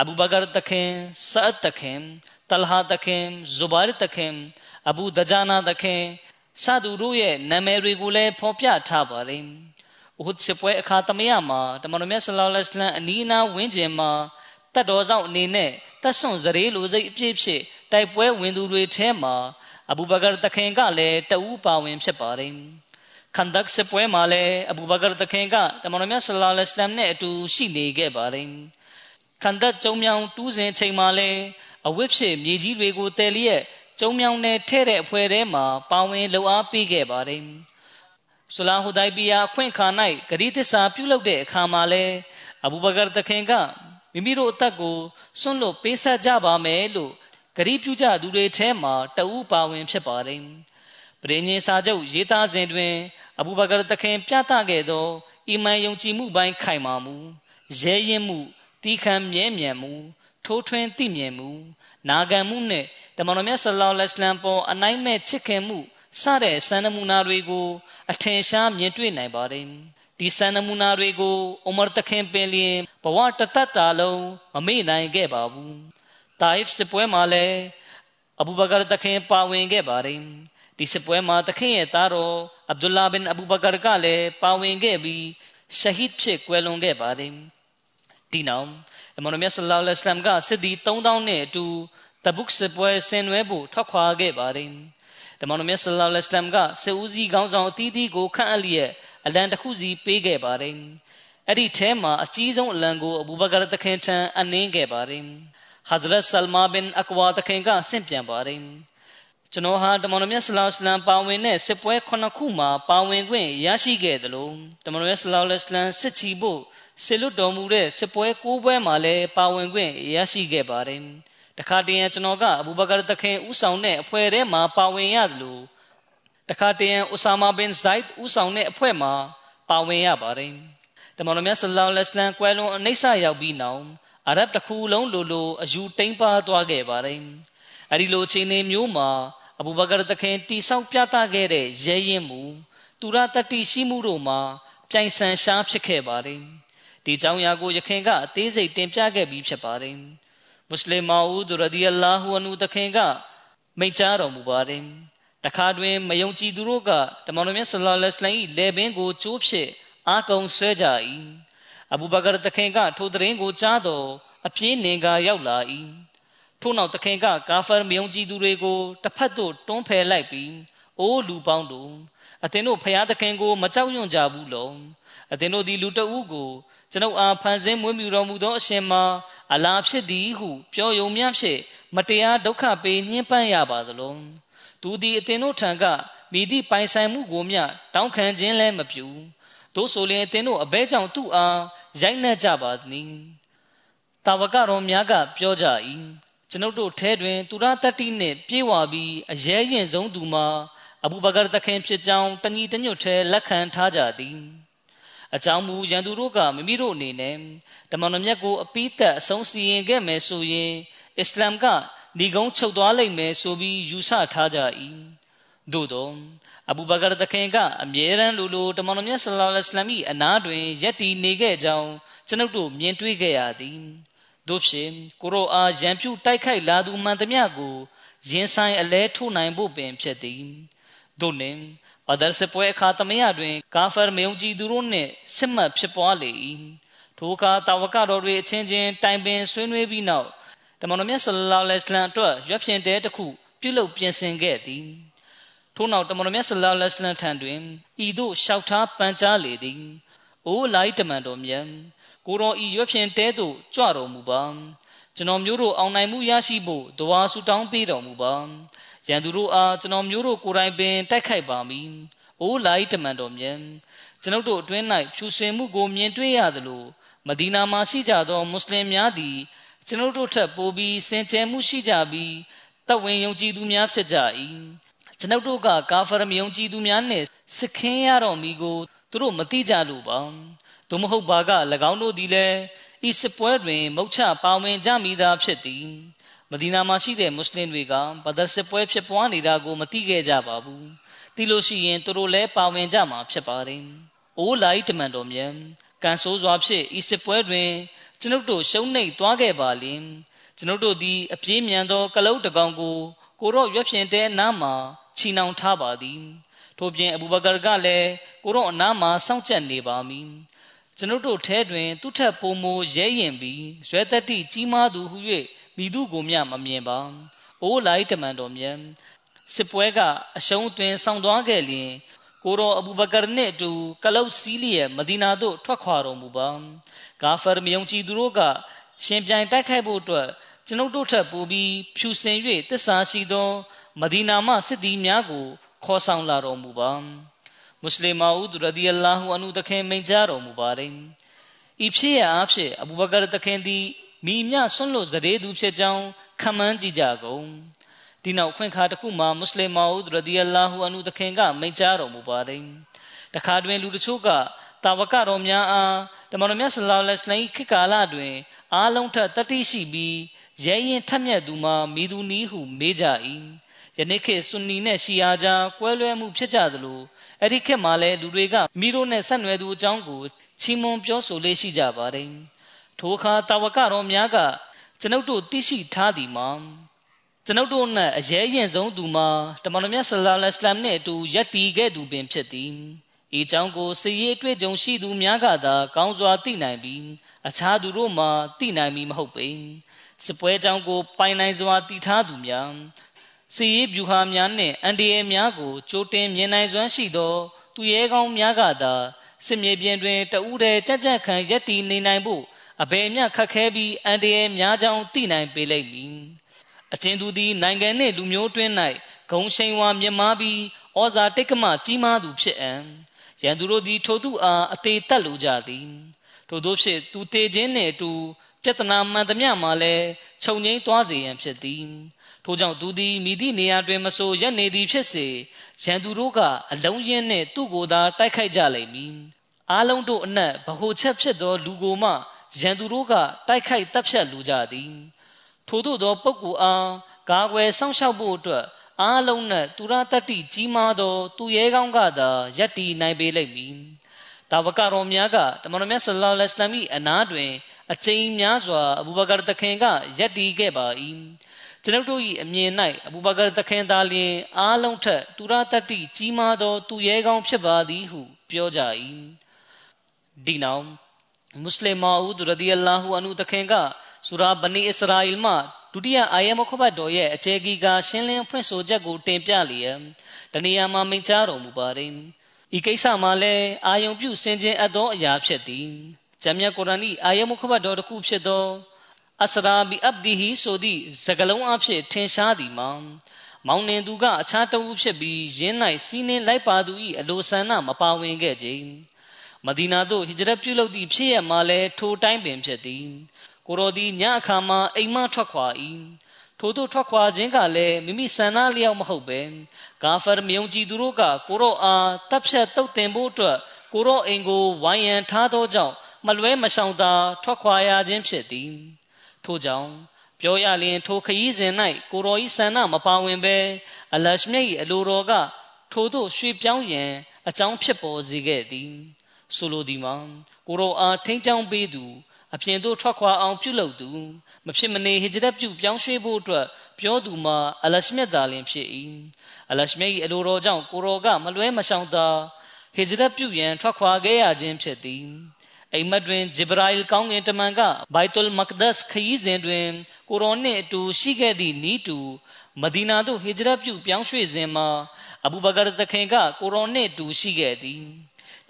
အဘူဘကာတခင်ဆအတ်တခင်တလဟာတခင်ဇူဘာရတခင်အဘူဒဂျာနာတခင်စသူတို့ရဲ့နာမည်တွေကိုလည်းဖော်ပြထားပါတယ်။ ဥဟ်စစ်ပွဲအခါသမယမှာတမန်တော်မြတ်ဆလောလ္လဟ်အလัยဟ်အနီးနားဝင်းကျင်မှာတတ်တော်ဆောင်အနေနဲ့တတ်ဆွန်စရေလိုစိတ်အပြည့်ဖြစ်တိုက်ပွဲဝင်သူတွေထဲမှာအဘူဘကာတခင်ကလည်းတဦးပါဝင်ဖြစ်ပါတယ်။ခန္ဒက်စစ်ပွဲမှာလည်းအဘူဘကာတခင်ကတမန်တော်မြတ်ဆလောလ္လဟ်အလัยဟ်နဲ့အတူရှိနေခဲ့ပါတယ်။ခန္ဒက်ကျုံမြောင်တူးစဉ်ချိန်မှာလည်းအဝိဖြစ်မြေကြီးတွေကိုတဲလျက်ကျုံမြောင်နဲ့ထဲ့တဲ့အဖွဲ့ထဲမှာပါဝင်လှုပ်အားပေးခဲ့ပါတယ်။ ဆူလာဟူဒိုင်ဘီယာအခွင့်ခါ၌ဂရီသစ္စာပြုလုပ်တဲ့အခါမှာလဲအဘူဘကာတခင်ကမိမိတို့အသက်ကိုစွန့်လွတ်ပေးဆက်ကြပါမယ်လို့ဂရီပြုကြသူတွေထဲမှာတဦးပါဝင်ဖြစ်ပါတယ်။ပရိညင်စာချုပ်ရေးသားစဉ်တွင်အဘူဘကာတခင်ပြသခဲ့သောအီမန်ယုံကြည်မှုပိုင်းခိုင်မာမှုရဲရင်မှုတီးခံမြဲမြံမှုထိုးထွင်းသိမြင်မှုနာခံမှုနဲ့တမန်တော်မြတ်ဆလောလ္လဟ်အလัยဟ်ပေါ်အနိုင်မဲ့ချစ်ခင်မှု စတဲ့စံနမူနာတွေကို အထင်ရှားမြင်တွေ့နိုင်ပါတယ်ဒီစံနမူနာတွေကိုအိုမာတခင်ပင်လျင်ဘဝတသက်တာလုံးမမေ့နိုင်ခဲ့ပါဘူးတာအိဖ်စစ်ပွဲမှာလည်းအဘူဘကာတခင်ပါဝင်ခဲ့ပါတယ်ဒီစစ်ပွဲမှာတခင်ရဲ့သားတော်အဗ္ဒူလာဘင်အဘူဘကာကလည်းပါဝင်ခဲ့ပြီးရှဟီဒ်ဖြစ်ကွယ်လွန်ခဲ့ပါတယ်ဒီနောက်အမန်မြတ်ဆလ္လာလဟ်အလัยဟိဝါစလမ်ကစစ်သည်3000နဲ့အတူတဘုတ်စစ်ပွဲဆင်နွှဲဖို့ထွက်ခွာခဲ့ပါတယ် တမန်တော်မြတ်ဆလ္လာလဟ်အလัยဟိဝါစလမ်ကစစ်ဦးစီးခေါင်းဆောင်အသီးသီးကိုခန့်အပ်လျက်အလံတစ်ခုစီပေးခဲ့ပါတယ်အဲ့ဒီထဲမှာအကြီးဆုံးအလံကိုအဘူဘကာတခင်ထံအနှင်းခဲ့ပါတယ်ဟဇရတ်ဆလမာဘင်အကွာတခင်ကဆင့်ပြန်ပါတယ်ကျွန်တော်ဟာတမန်တော်မြတ်ဆလောလ္လမ်ပါဝင်တဲ့စစ်ပွဲခုနှစ်ခုမှာပါဝင်ခွင့်ရရှိခဲ့သလိုတမန်တော်မြတ်ဆလောလ္လမ်စစ်ချီဖို့စစ်လွတ်တော်မူတဲ့စစ်ပွဲ၉ပွဲမှာလည်းပါဝင်ခွင့်ရရှိခဲ့ပါတယ် တခါတည်းကျွန်တော်ကအဘူဘကာတခင်ဦးဆောင်တဲ့အဖွဲ့ထဲမှာပါဝင်ရသလိုတခါတည်းအူဆာမာဘင်ဇိုက်ဦးဆောင်တဲ့အဖွဲ့မှာပါဝင်ရပါတယ်တမန်တော်မြတ်ဆလောလ္လမ်ကွယ်လွန်အနိစ္စရောက်ပြီးနောက်အာရဗ်တစ်ခုလုံးလိုလိုအယူတိမ့်ပါသွားခဲ့ပါတယ်အဲဒီလိုအခြေအနေမျိုးမှာအဘူဘကာတခင်တိဆောက်ပြသခဲ့တဲ့ရဲရင်မှုသူရတတိရှိမှုတို့မှာပြိုင်ဆန်ရှားဖြစ်ခဲ့ပါတယ်ဒီကြောင့်ရာကိုယခင်ကအသေးစိတ်တင်ပြခဲ့ပြီးဖြစ်ပါတယ် မွတ်စလင်မာဦးဒူရဒီအလာဟူအနူတခင်ကမိန့်ကြားတော်မူပါတယ်တခါတွင်မယုံကြည်သူတို့ကတမန်တော်မြတ်ဆလ္လာလဟ်အလိုင်းလေဘင်းကိုကျိုးဖြစ်အာကုံဆွဲကြ၏အဘူဘကာတခင်ကထိုသတင်းကိုကြားတော်အပြင်းနေကရောက်လာ၏ထို့နောက်တခင်ကကာဖာမယုံကြည်သူတွေကိုတစ်ဖက်သို့တွန်းဖယ်လိုက်ပြီးအိုးလူပေါင်းတို့အသင်တို့ဖျားသခင်ကို မကြောက်ရွံ့ကြဘူးလုံးအသင်တို့ဒီလူတအုပ်ကို ကျွန်ုပ်အားဖန်ဆင်းမွေးမြူတော်မူသောအရှင်မှာအလားဖြစ်သည်ဟု ပြောယုံမြဖြင့်မတရားဒုက္ခပေးညှင်းပန်းရပါသလုံးသူသည်အသင်တို့ထံကမိသည့်ပိုင်ဆိုင်မှုကိုမျှတောင်းခံခြင်းလည်းမပြုတို့ဆိုလျင်အသင်တို့အဘဲကြောင့်သူ့အားရိုက်နှက်ကြပါသည်တာဝကတော်များကပြောကြ၏ကျွန်ုပ်တို့ထဲတွင် သူရတတ္တိနှင့်ပြေဝပြီးအရဲရင်ဆုံးသူမှာအဘူဘကာတခင်ဖြစ်ကြောင်းတညီတညွတ်ထဲလက်ခံထားကြသည် အကြောင်းမူရန်သူတို့ကမိမိတို့အနေနဲ့တမန်တော်မြတ်ကိုအပိသက်အဆုံးစီရင်ခဲ့မယ်ဆိုရင်အစ္စလာမ်ကဒီကုန်းချုပ်သွားလိမ့်မယ်ဆိုပြီးယူဆထားကြ၏သို့သောအဘူဘကာတခင်ကအမြဲတမ်းလိုလိုတမန်တော်မြတ်ဆလ္လာလဟ်အလัยဟ်အနားတွင်ယက်တီနေခဲ့ကြောင်းကျွန်ုပ်တို့မြင်တွေ့ခဲ့ရသည်တို့ဖြင့်ကိုရောအားရန်ပြုတိုက်ခိုက်လာသူမှန်သမျှကိုရင်ဆိုင်အလဲထိုးနိုင်ဖို့ပင်ဖြစ်သည်တို့နှင့် ဘဒရ်စပွဲအခါသမယတွင်ကာဖာမေုံကြီးသူတို့နှင့်စစ်မှတ်ဖြစ်ပွားလေ၏ထိုအခါတာဝကတော်တွေအချင်းချင်းတိုင်ပင်ဆွေးနွေးပြီးနောက်တမန်တော်မြတ်ဆလ္လာလဟ်အလัยဟ်အတွက်ရွက်ဖြင်တဲတစ်ခုပြုလုပ်ပြင်ဆင်ခဲ့သည်ထို့နောက်တမန်တော်မြတ်ဆလ္လာလဟ်အလัยဟ်ထံတွင်ဤသို့လျှောက်ထားပန်ကြားလေသည်အိုးလိုက်တမန်တော်မြတ်ကိုတော်ဤရွက်ဖြင်တဲသို့ကြွတော်မူပါကျွန်တော်မျိုးတို့အောင်နိုင်မှုရရှိဖို့တဝါဆူတောင်းပေးတော်မူပါ ရန်သူတို့အားကျွန်တော်မျိုးတို့ကိုယ်တိုင်ပင်တိုက်ခိုက်ပါမည်အိုးလိုက်တမန်တော်မြတ်ကျွန်ုပ်တို့အတွင်း၌ဖြူစင်မှုကိုမြင်တွေ့ရသလိုမဒီနာမှာရှိကြသောမွတ်စလင်များသည်ကျွန်ုပ်တို့ထက်ပိုပြီးစင်ကြယ်မှုရှိကြပြီးတဝင်ယုံကြည်သူများဖြစ်ကြ၏ကျွန်ုပ်တို့ကကာဖရမယုံကြည်သူများနှင့်စစ်ခင်းရတော်မူကိုသူတို့မသိကြလို့ပါသို့မဟုတ်ပါက၎င်းတို့သည်လည်းဤစစ်ပွဲတွင်မုတ်ချပါဝင်ကြမိသာဖြစ်သည် မဒီနာမှာရှိတဲ့မွတ်စလင်တွေကဘဒစစ်ပွဲဖြစ်ပွားနေတာကိုမသိခဲ့ကြပါဘူးသိလို့ရှိရင်သူတို့လည်းပါဝင်ကြမှာဖြစ်ပါတယ်အိုးလိုက်တမန်တော်မြတ်ကန်ဆိုးစွာဖြင့်ဤစစ်ပွဲတွင်ကျွန်ုပ်တို့ရှုံးနိမ့်သွားခဲ့ပါလင်ကျွန်ုပ်တို့သည်အပြေးမြန်သောကလုတ်တကောင်ကိုကိုရော့ရွက်ဖြင်တဲ့အနားမှာချီနှောင်ထားပါသည်ထို့ပြင်အဘူဘကာကလည်းကိုရော့အနားမှာစောင့်ကြပ်နေပါမည်ကျွန်ုပ်တို့ထဲတွင် သူထက်ပိုမိုရဲရင်ပြီးရွယ်သက်တိကြီးမားသူဟု၍ မိသူကိုမျှမမြင်ပါအိုးလိုက်တမန်တော်မြတ်စစ်ပွဲကအရှုံးသွင်းဆောင်သွားခဲ့လျင်ကိုရောအဘူဘကာနှင့်အတူကလုတ်စီးလျက်မဒီနာသို့ထွက်ခွာတော်မူပါဂါဖာမယုံကြည်သူတို့ကရှင်ပြိုင်တိုက်ခိုက်ဖို့အတွက်ကျွန်ုပ်တို့ထက်ပိုပြီးဖြူစင်၍တစ္ဆာရှိသောမဒီနာမှစစ်သည်များကို ခေါ်ဆောင်လာတော်မူပါမွတ်စလင်မာဦးရဒီအလာဟူအန်ဟူတခင်မိန့်ကြားတော်မူပါတယ်ဤဖြစ်ရအဖြစ်အဘူဘကာတခင်သည် မိမြဆွန့်လွတ်စရေသူဖြစ်ကြောင်းခံမှန်းကြည့်ကြကုန်ဒီနောက်ခွင့်ခါတစ်ခုမှာမွတ်စလင်မာဦးရဒီအလာဟူအန်ဟူတခင်ကမိန့်ကြားတော်မူပါတယ်တခါတွင်လူတချို့ကတာဝကတော်များအားတမန်တော်မြတ်ဆလောလ္လဟ်အလိုင်းခေတ်ကာလတွင် အားလုံးထက်တတိရှိပြီးရဲရင်ထက်မြက်သူမှာမိသူနီးဟုမေးကြ၏ယနေ့ခေတ်ဆွန်နီနဲ့ရှီယာကြားကွဲလွဲမှုဖြစ်ကြသလိုအဲ့ဒီခေတ်မှာလည်းလူတွေကမိတို့နဲ့ဆက်နွယ်သူအကြောင်းကိုချီးမွမ်းပြောဆိုလေးရှိကြပါတယ် ထိုအခါတာဝကတော်များကကျွန်ုပ်တို့သိရှိထားသည်မှာကျွန်ုပ်တို့နဲ့အရေးရင်ဆုံးသူမှာတမန်တော်မြတ်ဆလ္လာလဟ်အလိုင်းနဲ့အတူယက်တီခဲ့သူပင်ဖြစ်သည်ဤအကြောင်းကိုစည်ရည်တွေ့ကြုံရှိသူများကသာကောင်းစွာသိနိုင်ပြီးအခြားသူတို့မှသိနိုင်မည်မဟုတ်ပေစပွဲကြောင့်ကို ပိုင်နိုင်စွာတည်ထားသူများစီရေးဗျူဟာများနှင့်အန်ဒီရဲများကိုကြိုတင်မြင်နိုင်စွမ်းရှိသော သူရဲကောင်းများကသာစစ်မြေပြင်တွင်တဦးတည်းကြက်ကြက်ခံရက်တီနေနိုင်ဖို့ အဘယ်မျှခက်ခဲပြီးအန်ဒီရဲများကြောင်းသိနိုင်ပေလိမ့်မည်အချင်းသူသည်နိုင်ငံနှင့်လူမျိုးတွင်း၌ဂုံရှိန်ဝါမြင့်မားပြီးဩဇာတိတ်ကမကြီးမားသူဖြစ်အံရန်သူတို့သည်ထိုသူအားအသေးတက်လိုကြသည်ထို့သောဖြင့်သူတေခြင်းနှင့်အတူပြဿနာမှန်သမျှမှာလည်းခြုံငိမ့်သွားစေရန်ဖြစ်သည်ထို့ကြောင့်သူသည်မိသည့်နေရာတွင်မဆိုရက်နေသည်ဖြစ်စေရန်သူတို့ကအလုံးရင်းနှင့်သူ့ကိုယ်သာတိုက်ခိုက်ကြလိမ့်မည်အားလုံးတို့အနက်ဗဟိုချက်ဖြစ်သောလူကိုမှ ရန်သူတို့ကတိုက်ခိုက်တပ်ဖြတ်လူကြသည်ထို့သောသောပုဂ္ဂိုလ်အားကာကွယ်စောင့်ရှောက်ဖို့အတွက်အားလုံးနဲ့သူရတတ္တိကြီးမားသောသူရဲကောင်းကသာယက်တီနိုင်ပေလိမ့်မည်တာဝကတော်များကတမန်တော်မြတ်ဆလ္လာလဟ်အလัยဟိအနားတွင်အကျဉ်းများစွာအဘူဘကာတခင်ကယက်တီခဲ့ပါ၏ကျွန်ုပ်တို့၏အမြင်၌အဘူဘကာတခင်သာလျှင်အားလုံးထက်သူရတတ္တိကြီးမားသောသူရဲကောင်းဖြစ်ပါသည်ဟု ပြောကြ၏ဒီနောက် မွတ်စလင်မာဦးရဒီအလာဟူအန်ဟူတခင်ကဆူရာဘနီအစ္စရာအီလ်မှဒုတိယအာယမခဘတ်တော်ရဲ့အခြေကြီးကရှင်းလင်းဖွင့်ဆိုချက်ကိုတင်ပြလျက်တနေရာမှာမိန့်ကြားတော်မူပါတယ်။ဤကိစ္စမှာလည်းအာယုံပြုဆင်ခြင်အပ်သောအရာဖြစ်သည်။ဂျမ်းမြတ်ကုရ်အာန်၏အာယမခဘတ်တော်တစ်ခုဖြစ်သောအစရာဘီအဗ်ဒီဟီဆိုသည့်စကလုံးအဖြစ်ထင်ရှားသည်မှာမောင်နှင်သူကအခြားတဦးဖြစ်ပြီးရင်း၌စီးနှင်းလိုက်ပါသူ၏အလိုဆန္ဒမပါဝင်ခဲ့ကြ။ မဒီနာသို့ဟိဂျရတ်ပြုလုပ်သည့်ဖြစ်ရမှာလည်းထိုတိုင်းပင်ဖြစ်သည်။ကိုရောသည်ညအခါမှာအိမ်မှထွက်ခွာ၏ထို့သို့ထွက်ခွာခြင်းကလည်းမိမိဆန္ဒလျောက်မဟုတ်ပဲဂါဖာမယုံကြည်သူတို့ကကိုရောအားတပ်ဖြတ်တုတ်တင်ဖို့အတွက်ကိုရောအိမ်ကိုဝိုင်းရန်ထားသောကြောင့်မလွဲမရှောင်သာထွက်ခွာရခြင်းဖြစ်သည်ထို့ကြောင့်ပြောရလျင်ထိုခရီးစဉ်၌ကိုရောဤဆန္ဒမပါဝင်ပဲအလရှမြတ်၏အလိုတော်ကထို့သို့ရွှေ့ပြောင်းရန်အကြောင်းဖြစ်ပေါ်စေခဲ့သည် ဆိုလိုသည်မှာကိုရောအားထိန်းချောင်းပေးသူအပြင်သို့ထွက်ခွာအောင်ပြုလုပ်သူမဖြစ်မနေဟဂျရတ်ပြုပြောင်းရွှေ့ဖို့အတွက်ပြောသူမှာအလရှမြတ်သာလင်ဖြစ်၏အလရှမြတ်၏အလိုတော်ကြောင့်ကိုရောကမလွဲမရှောင်သာဟဂျရတ်ပြုရန်ထွက်ခွာခဲ့ရခြင်းဖြစ်သည်အိမ်မက်တွင်ဂျေဘရာအီလ်ကောင်းငင်တမန်ကဘိုက်တုလ်မကဒတ်ခရီးစဉ်တွင်ကိုရောနှင့်အတူရှိခဲ့သည့်နီးတူမဒီနာသို့ဟဂျရတ်ပြုပြောင်းရွှေ့စဉ်မှာအဘူဘကာသခင်ကကိုရောနှင့်အတူရှိခဲ့သည်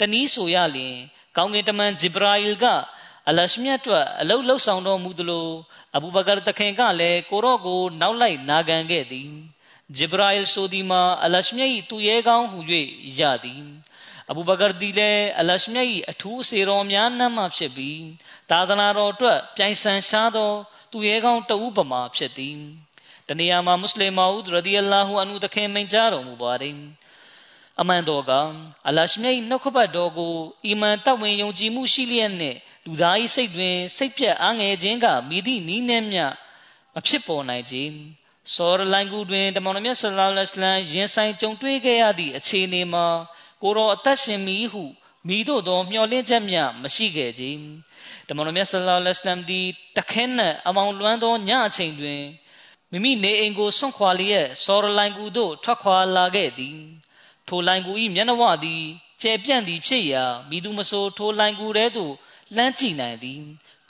တနည်းဆိုရလျင်ကောင်းငင်တမန်ဂျေဘရာအီလ်ကအလရှမြတ်အတွက်အလုတ်လှုပ်ဆောင်တော်မူသလိုအဘူဘကာတခင်ကလည်းကိုရော့ကို နောက်လိုက်နာခံခဲ့သည်ဂျေဘရာအီလ်ဆိုဒီမှာအလရှမြတ်၏သူရဲကောင်းဟု၍ရသည်အဘူဘကာဒီလည်းအလရှမြတ်၏အထူးအစေတော်များနှမ်းမှဖြစ်ပြီးသာသနာတော်အတွက်ပြိုင်ဆန်ရှားသောသူရဲကောင်းတဦးပမာဖြစ်သည်တနေရာမှာမွတ်စလင်မာဦးရဒီအလာဟူအန်ဟူတခင်မိန်ကြားတော်မူပါတယ် အမှန်တော်ကအလရှမြတ်နှုတ်ခပတ်တော်ကိုအီမန်တဝင်ယုံကြည်မှုရှိလျက်နှင့်လူသား၏စိတ်တွင်စိတ်ပြက်အားငယ်ခြင်းကမိသည့်နီးနှဲမြမဖြစ်ပေါ်နိုင်ကြ။စောရလိုင်ကူတွင်တမန်တော်မြတ်ဆလ္လာလဟ်အလိုင်းရင်ဆိုင်ကြုံတွေ့ခဲ့ရသည့်အခြေအနေမှာကိုရောအသက်ရှင်မီဟုမိတို့သောမျှော်လင့်ချက်မြမရှိခဲ့ကြ။တမန်တော်မြတ်ဆလ္လာလဟ်အလိုင်းသည်တခဲနှင့်အမောင်လွမ်းသောညအချိန်တွင်မိမိနေအိမ်ကိုဆွန့်ခွာလျက်စောရလိုင်ကူသို့ထွက်ခွာလာခဲ့သည်။ ထိုလိုင်ကူ၏မျက်နှာဝသည်ကျဲပြန့်သည်ဖြစ်ရာမိသူမဆိုထိုလိုင်ကူထဲသို့လှမ်းကြည့်နိုင်သည်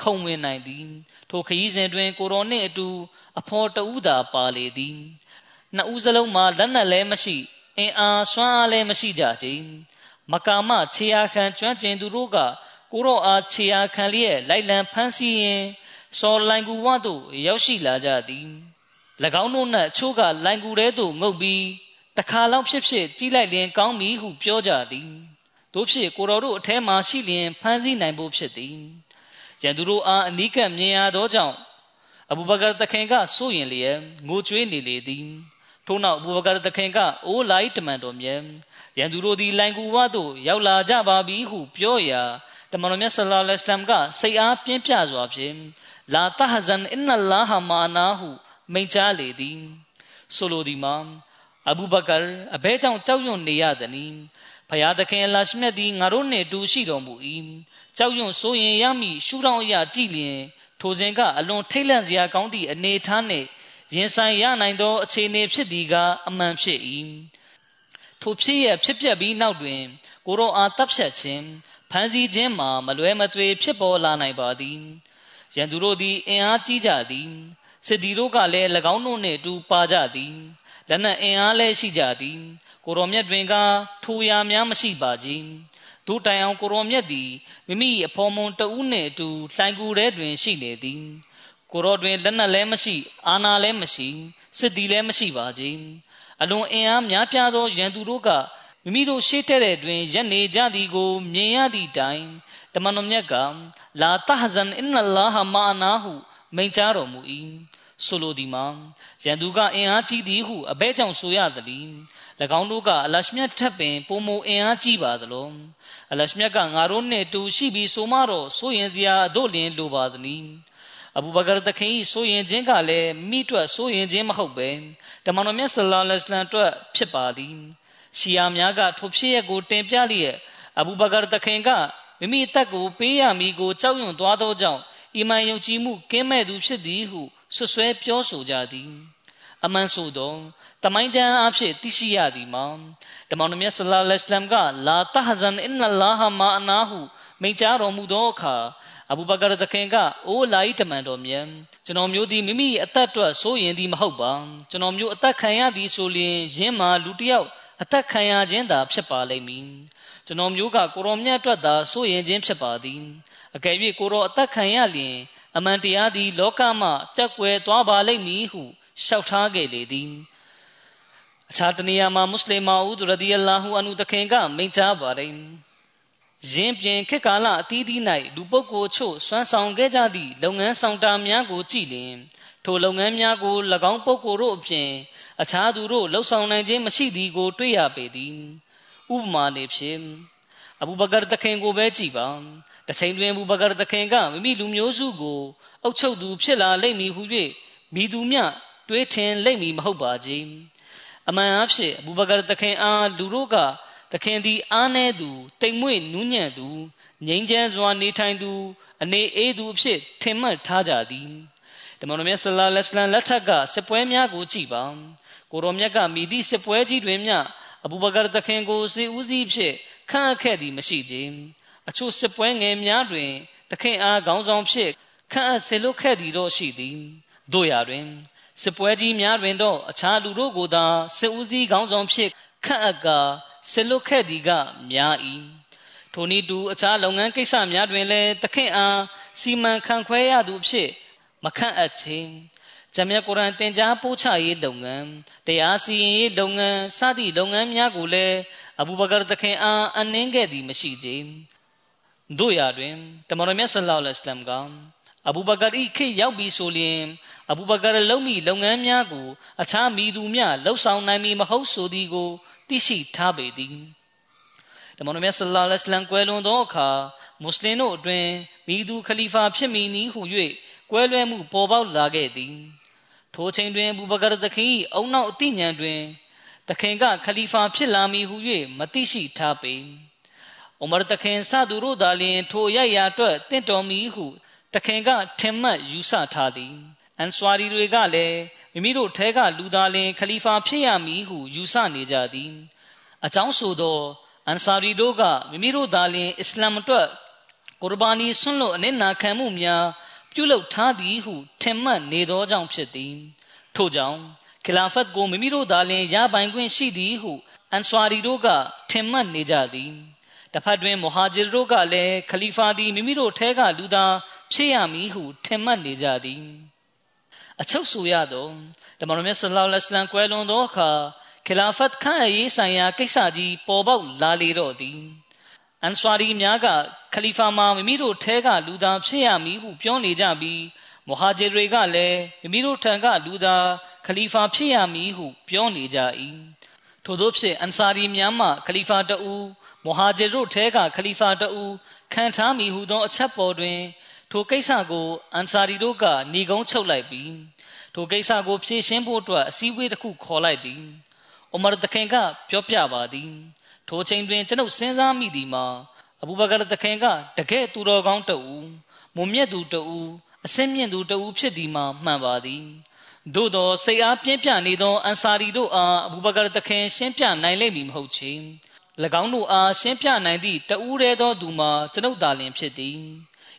ခုံဝင်နိုင်သည် ထိုခရီးစဉ်တွင် ကိုရောနှင့်အတူ အဖော်တဦးသာပါလေသည်နှစ်ဦးစလုံးမှာလက်နက်လည်းမရှိအင်အားစွမ်းအားလည်းမရှိကြကြမကာမခြေအားခံကျွမ်းကျင်သူတို့ကကိုရောအားခြေအားခံလျက်လိုက်လံဖမ်းဆီးရင်စော်လိုင်ကူဝသို့ရောက်ရှိလာကြသည်၎င်းတို့နှင့်အချို့ကလိုင်ကူထဲသို့ငုတ်ပြီး တခါလောက်ဖြစ်ဖြစ်ကြီးလိုက်လျင်ကောင်းပြီဟုပြောကြသည်တို့ဖြစ်ကိုတော်တို့အထဲမှာရှိလျင်ဖမ်းဆီးနိုင်ဖို့ဖြစ်သည်ရန်သူတို့အားအနီးကပ်မြင်ရသောကြောင့်အဘူဘကာတခင်ကစိုးရင်လျက်ငိုကြွေးနေလေသည်ထို့နောက်အဘူဘကာတခင်ကအိုးလိုက်တမန်တော်မြတ်ရန်သူတို့သည်လိုင်ကူဝသို့ရောက်လာကြပါပြီဟုပြောရာတမန်တော်မြတ်ဆလ္လာလဟ်အလัยဟ်ကစိတ်အားပြင်းပြစွာဖြင့်လာတဟဇန်အင်နလာဟမာနာဟုမိန့်ကြားလေသည်ဆိုလိုသည်မှာ အဘူဘကာအဘဲကြောင့်ကြောက်ရွံ့နေရသည်။ဖယားသခင်အလရှမြတ်သည်ငါတို့နှင့်တူရှိတော်မူ၏။ကြောက်ရွံ့ဆိုရင်ရမည်ရှုထောင့်အရာကြည်လျင်ထိုစဉ်ကအလွန်ထိတ်လန့်စရာကောင်းသည့်အနေထားနှင့်ရင်ဆိုင်ရနိုင်သောအခြေအနေဖြစ်သည်ကအမှန်ဖြစ်၏ထိုဖြစ်ရဖြစ်ပျက်ပြီးနောက်တွင် ကိုရောအားတပ်ဖြတ်ခြင်းဖန်ဆီးခြင်းမှာမလွဲမသွေဖြစ်ပေါ်လာနိုင်ပါသည်ရန်သူတို့သည်အင်အားကြီးကြသည်စစ်သည်တို့ကလည်း၎င်းတို့နှင့်အတူပါကြသည် လက်နက်အင်အားလည်းရှိကြသည် ကိုရောမြတ်တွင်ကထိုရာများမရှိပါကြတို့တိုင်အောင်ကိုရောမြတ်သည်မိမိအဖော်မွန်တဦးနှင့်အတူလှိုင်ကူထဲတွင်ရှိနေသည်ကိုရောတွင်လက်နက်လည်းမရှိ အာဏာလည်းမရှိစစ်သည်လည်းမရှိပါကြအလွန်အင်အားများပြားသောရန်သူတို့ကမိမိတို့ရှေ့တဲ့တဲ့တွင်ရက်နေကြသည်ကိုမြင်ရသည့်တိုင်တမန်တော်မြတ်ကလာတဟဇန်အင်နလာဟမာနာဟုမိန့်ကြားတော်မူ၏ ဆိုလိုသည်မှာရန်သူကအင်အားကြီးသည်ဟုအဘဲကြောင့်ဆိုရသည်၎င်းတို့ကအလရှမြတ်ထပ်ပင်ပုံမအင်အားကြီးပါသလိုအလရှမြတ်ကငါတို့နှင့်တူရှိပြီးဆိုမှတော့ဆိုရင်စရာအတို့လင်လိုပါသည်အဘူဘကာတခင်ဆိုရင်ခြင်းကလည်းမိအတွက်ဆိုရင်ခြင်းမဟုတ်ပဲတမန်တော်မြတ်ဆလ္လာလဟ်အလัยဟ်အတွက်ဖြစ်ပါသည်ရှီယာများကထိုဖြစ်ရက်ကိုတင်ပြလျက်အဘူဘကာတခင်ကမိမိအသက်ကိုပေးရမည်ကိုကြောက်ရွံ့သွားသောကြောင့်အီမန်ယုံကြည်မှုကင်းမဲ့သူဖြစ်သည်ဟု ဆွဆွဲပြောဆိုကြသည်အမှန်ဆိုသောတမိုင်းကျမ်းအဖြစ်သိရှိရသည်မှာတမန်တော်မြတ်ဆလ္လာလဟ်အလัยဟ်ကလာတဟဇန်အင်နလာဟမာအနာဟုမိန့်ကြားတော်မူသောအခါအဘူဘကာသခင်ကအိုးလာဤတမန်တော်မြတ်ကျွန်တော်မျိုးသည်မိမိအသက်အတွက်စိုးရင်သည်မဟုတ်ပါကျွန်တော်မျိုးအသက်ခံရသည်ဆိုလျင်ယင်းမှာလူတစ်ယောက်အသက်ခံရခြင်းသာဖြစ်ပါလိမ့်မည်ကျွန်တော်မျိုးကကိုရောမြတ်အတွက်သာစိုးရင်ခြင်းဖြစ်ပါသည်အကယ်၍ကိုရောအသက်ခံရလျင် အမှန်တရားသည် လောကမှပြတ်ကွယ်သွားပါလိမ့်မည်ဟုလျှောက်ထားခဲ့လေသည်အခြားတနေရာမှာမွတ်စလင်မာဦးရဒီအလာဟူအန်ဟူတခင်ကမိန့်ကြားပါတယ်ယင်းပြင်ခေတ်ကာလအသီးသီး၌လူပုဂ္ဂိုလ်ချို့စွမ်းဆောင်ခဲ့ကြသည့်လုပ်ငန်းဆောင်တာများကိုကြည့်လျင်ထိုလုပ်ငန်းများကို၎င်းပုဂ္ဂိုလ်တို့အပြင်အခြားသူတို့လှုပ်ဆောင်နိုင်ခြင်းမရှိသည်ကို တွေ့ရပေသည်ဥပမာနေဖြင့်အဘူဘကာတခင်ကိုပဲကြည့်ပါ တချိန်တွင်အဘူဘကာတခင်ကမိမိလူမျိုးစုကိုအုပ်ချုပ်သူဖြစ်လာလိမ့်မည်ဟု၍မိသူမြတွေးထင်လိမ့်မည်မဟုတ်ပါကြအမှန်အဖြစ်အဘူဘကာတခင်အားလူတို့ကသခင်သည်အားနည်းသူတိမ်မွေ့နူးညံ့သူငြိမ်းချမ်းစွာနေထိုင်သူအနေအေးသူအဖြစ်ထင်မှတ်ထားကြသည်တမန်တော်မြတ်ဆလ္လာလဟ်အလัยဟ်လက်ထက်ကစစ်ပွဲများကိုကြည့်ပါကိုရောမြတ်ကမိသည့်စစ်ပွဲကြီးတွင်မြအဘူဘကာသခင်ကိုစေဦးစီးဖြစ်ခန့်အပ်ခဲ့သည်မရှိခြင်း အချို့စစ်ပွဲငယ်များတွင်သခင်အားခေါင်းဆောင်ဖြစ်ခန့်အပ်ဆေလွတ်ခဲ့သည်တော့ရှိသည်တို့ရာတွင်စစ်ပွဲကြီးများတွင်တော့အခြားလူတို့ကိုသာစစ်ဦးစီးခေါင်းဆောင်ဖြစ်ခန့်အပ်ကာဆလွတ်ခဲ့သည်ကများ၏ထိုနည်းတူအခြားလုပ်ငန်းကိစ္စများတွင်လည်းတခင်အားစီမံခန့်ခွဲရသူဖြစ်မခန့်အပ်ခြင်းဂျမ်မြတ်ကုရ်အန်သင်ကြားပို့ချရေးလုပ်ငန်းတရားစီရင်ရေးလုပ်ငန်းစသည့်လုပ်ငန်းများကိုလည်းအဘူဘကာတခင်အားအနှင်းခဲ့သည်မရှိကြ တို့ရာတွင်တမန်တော်မြတ်ဆလ္လာလဟ်အလိုင်းကအဘူဘကာဤခေတ်ရောက်ပြီးဆိုလျင်အဘူဘကာလုံမိလုပ်ငန်းများကိုအခြားမိသူများလှုပ်ဆောင်နိုင်မည်မဟုတ်ဆိုသည်ကိုသိရှိထားပေသည်တမန်တော်မြတ်ဆလ္လာလဟ်အလัยဟ်ကွယ်လွန်သောအခါမွတ်စလင်တို့အတွင်မိသူခလီဖာဖြစ်မည်နည်းဟု၍ကွဲလွဲမှုပေါ်ပေါက်လာခဲ့သည်ထိုချိန်တွင်ဘူဘကာသခင်၏အုံနောက်အသိဉာဏ်တွင်သခင်ကခလီဖာဖြစ်လာမည်ဟု၍မသိရှိထားပေ ဥမရသခင်စသူတို့သာလျှင်ထိုရိုက်ရာအတွက်တင့်တော်မည်ဟုသခင်ကထင်မှတ်ယူဆထားသည်အန်ဆွာရီတွေကလည်းမိမိတို့ထဲကလူသားလင်ခလီဖာဖြစ်ရမည်ဟုယူဆနေကြသည်အကြောင်းဆိုသောအန်ဆာရီတို့ကမိမိတို့သားလင်အစ္စလာမ်အတွက်ကုရ်ဘာနီဆွန့်လို့အနစ်နာခံမှုများပြုလုပ်ထားသည်ဟုထင်မှတ်နေသောကြောင့်ဖြစ်သည်ထို့ကြောင့်ခလာဖတ်ကိုမိမိတို့သားလင်ရပိုင်ခွင့်ရှိသည်ဟုအန်ဆွာရီတို့ကထင်မှတ်နေကြသည် တစ်ဖက်တွင်မဟာဂျီတို့ကလည်းခလီဖာသည်မိမိတို့ထဲကလူသားဖြစ်ရမည်ဟုထင်မှတ်နေကြသည်အချုပ်ဆိုရသောတမန်တော်မြတ်ဆလ္လာလဟ်အလัยဟ်ကွယ်လွန်သောအခါခလာဖတ်ခန့်ရေးဆိုင်ရာကိစ္စကြီးပေါ်ပေါက်လာလေတော့သည်အန်ဆွာရီများကခလီဖာမှာမိမိတို့ထဲကလူသားဖြစ်ရမည်ဟုပြောနေကြပြီးမဟာဂျီတွေကလည်းမိမိတို့ထံကလူသားခလီဖာဖြစ်ရမည်ဟုပြောနေကြ၏ ထို့သောဖြင့်အန်ဆာရီများမှခလီဖာတဦးမဟာဂျီတို့ထဲကခလီဖာတဦးခံထားမည်ဟုသောအချက်ပေါ်တွင် ထိုကိစ္စကိုအန်ဆာရီတို့ကညီကုန်းချုပ်လိုက်ပြီးထိုကိစ္စကိုဖြေရှင်းဖို့အတွက်အစည်းအဝေးတစ်ခုခေါ်လိုက်သည်အိုမာတခင်ကပြောပြပါသည်ထိုချိန်တွင်ကျွန်ုပ်စဉ်းစားမိသည်မှာအဘူဘကာတခင်ကတကယ်သူတော်ကောင်းတဦးမုံမြတ်သူတဦးအစင်းမြင့်သူတဦးဖြစ်သည်မှာမှန်ပါသည် သို့သောစိတ်အားပြင်းပြနေသောအန်ဆာရီတို့အားအဘူဘကာတခင်ရှင်းပြနိုင်လိမ့်မည်မဟုတ်ချေ၎င်းတို့အားရှင်းပြနိုင်သည့်တဦးတည်းသောသူမှာကျွန်ုပ်သာလျှင်ဖြစ်သည်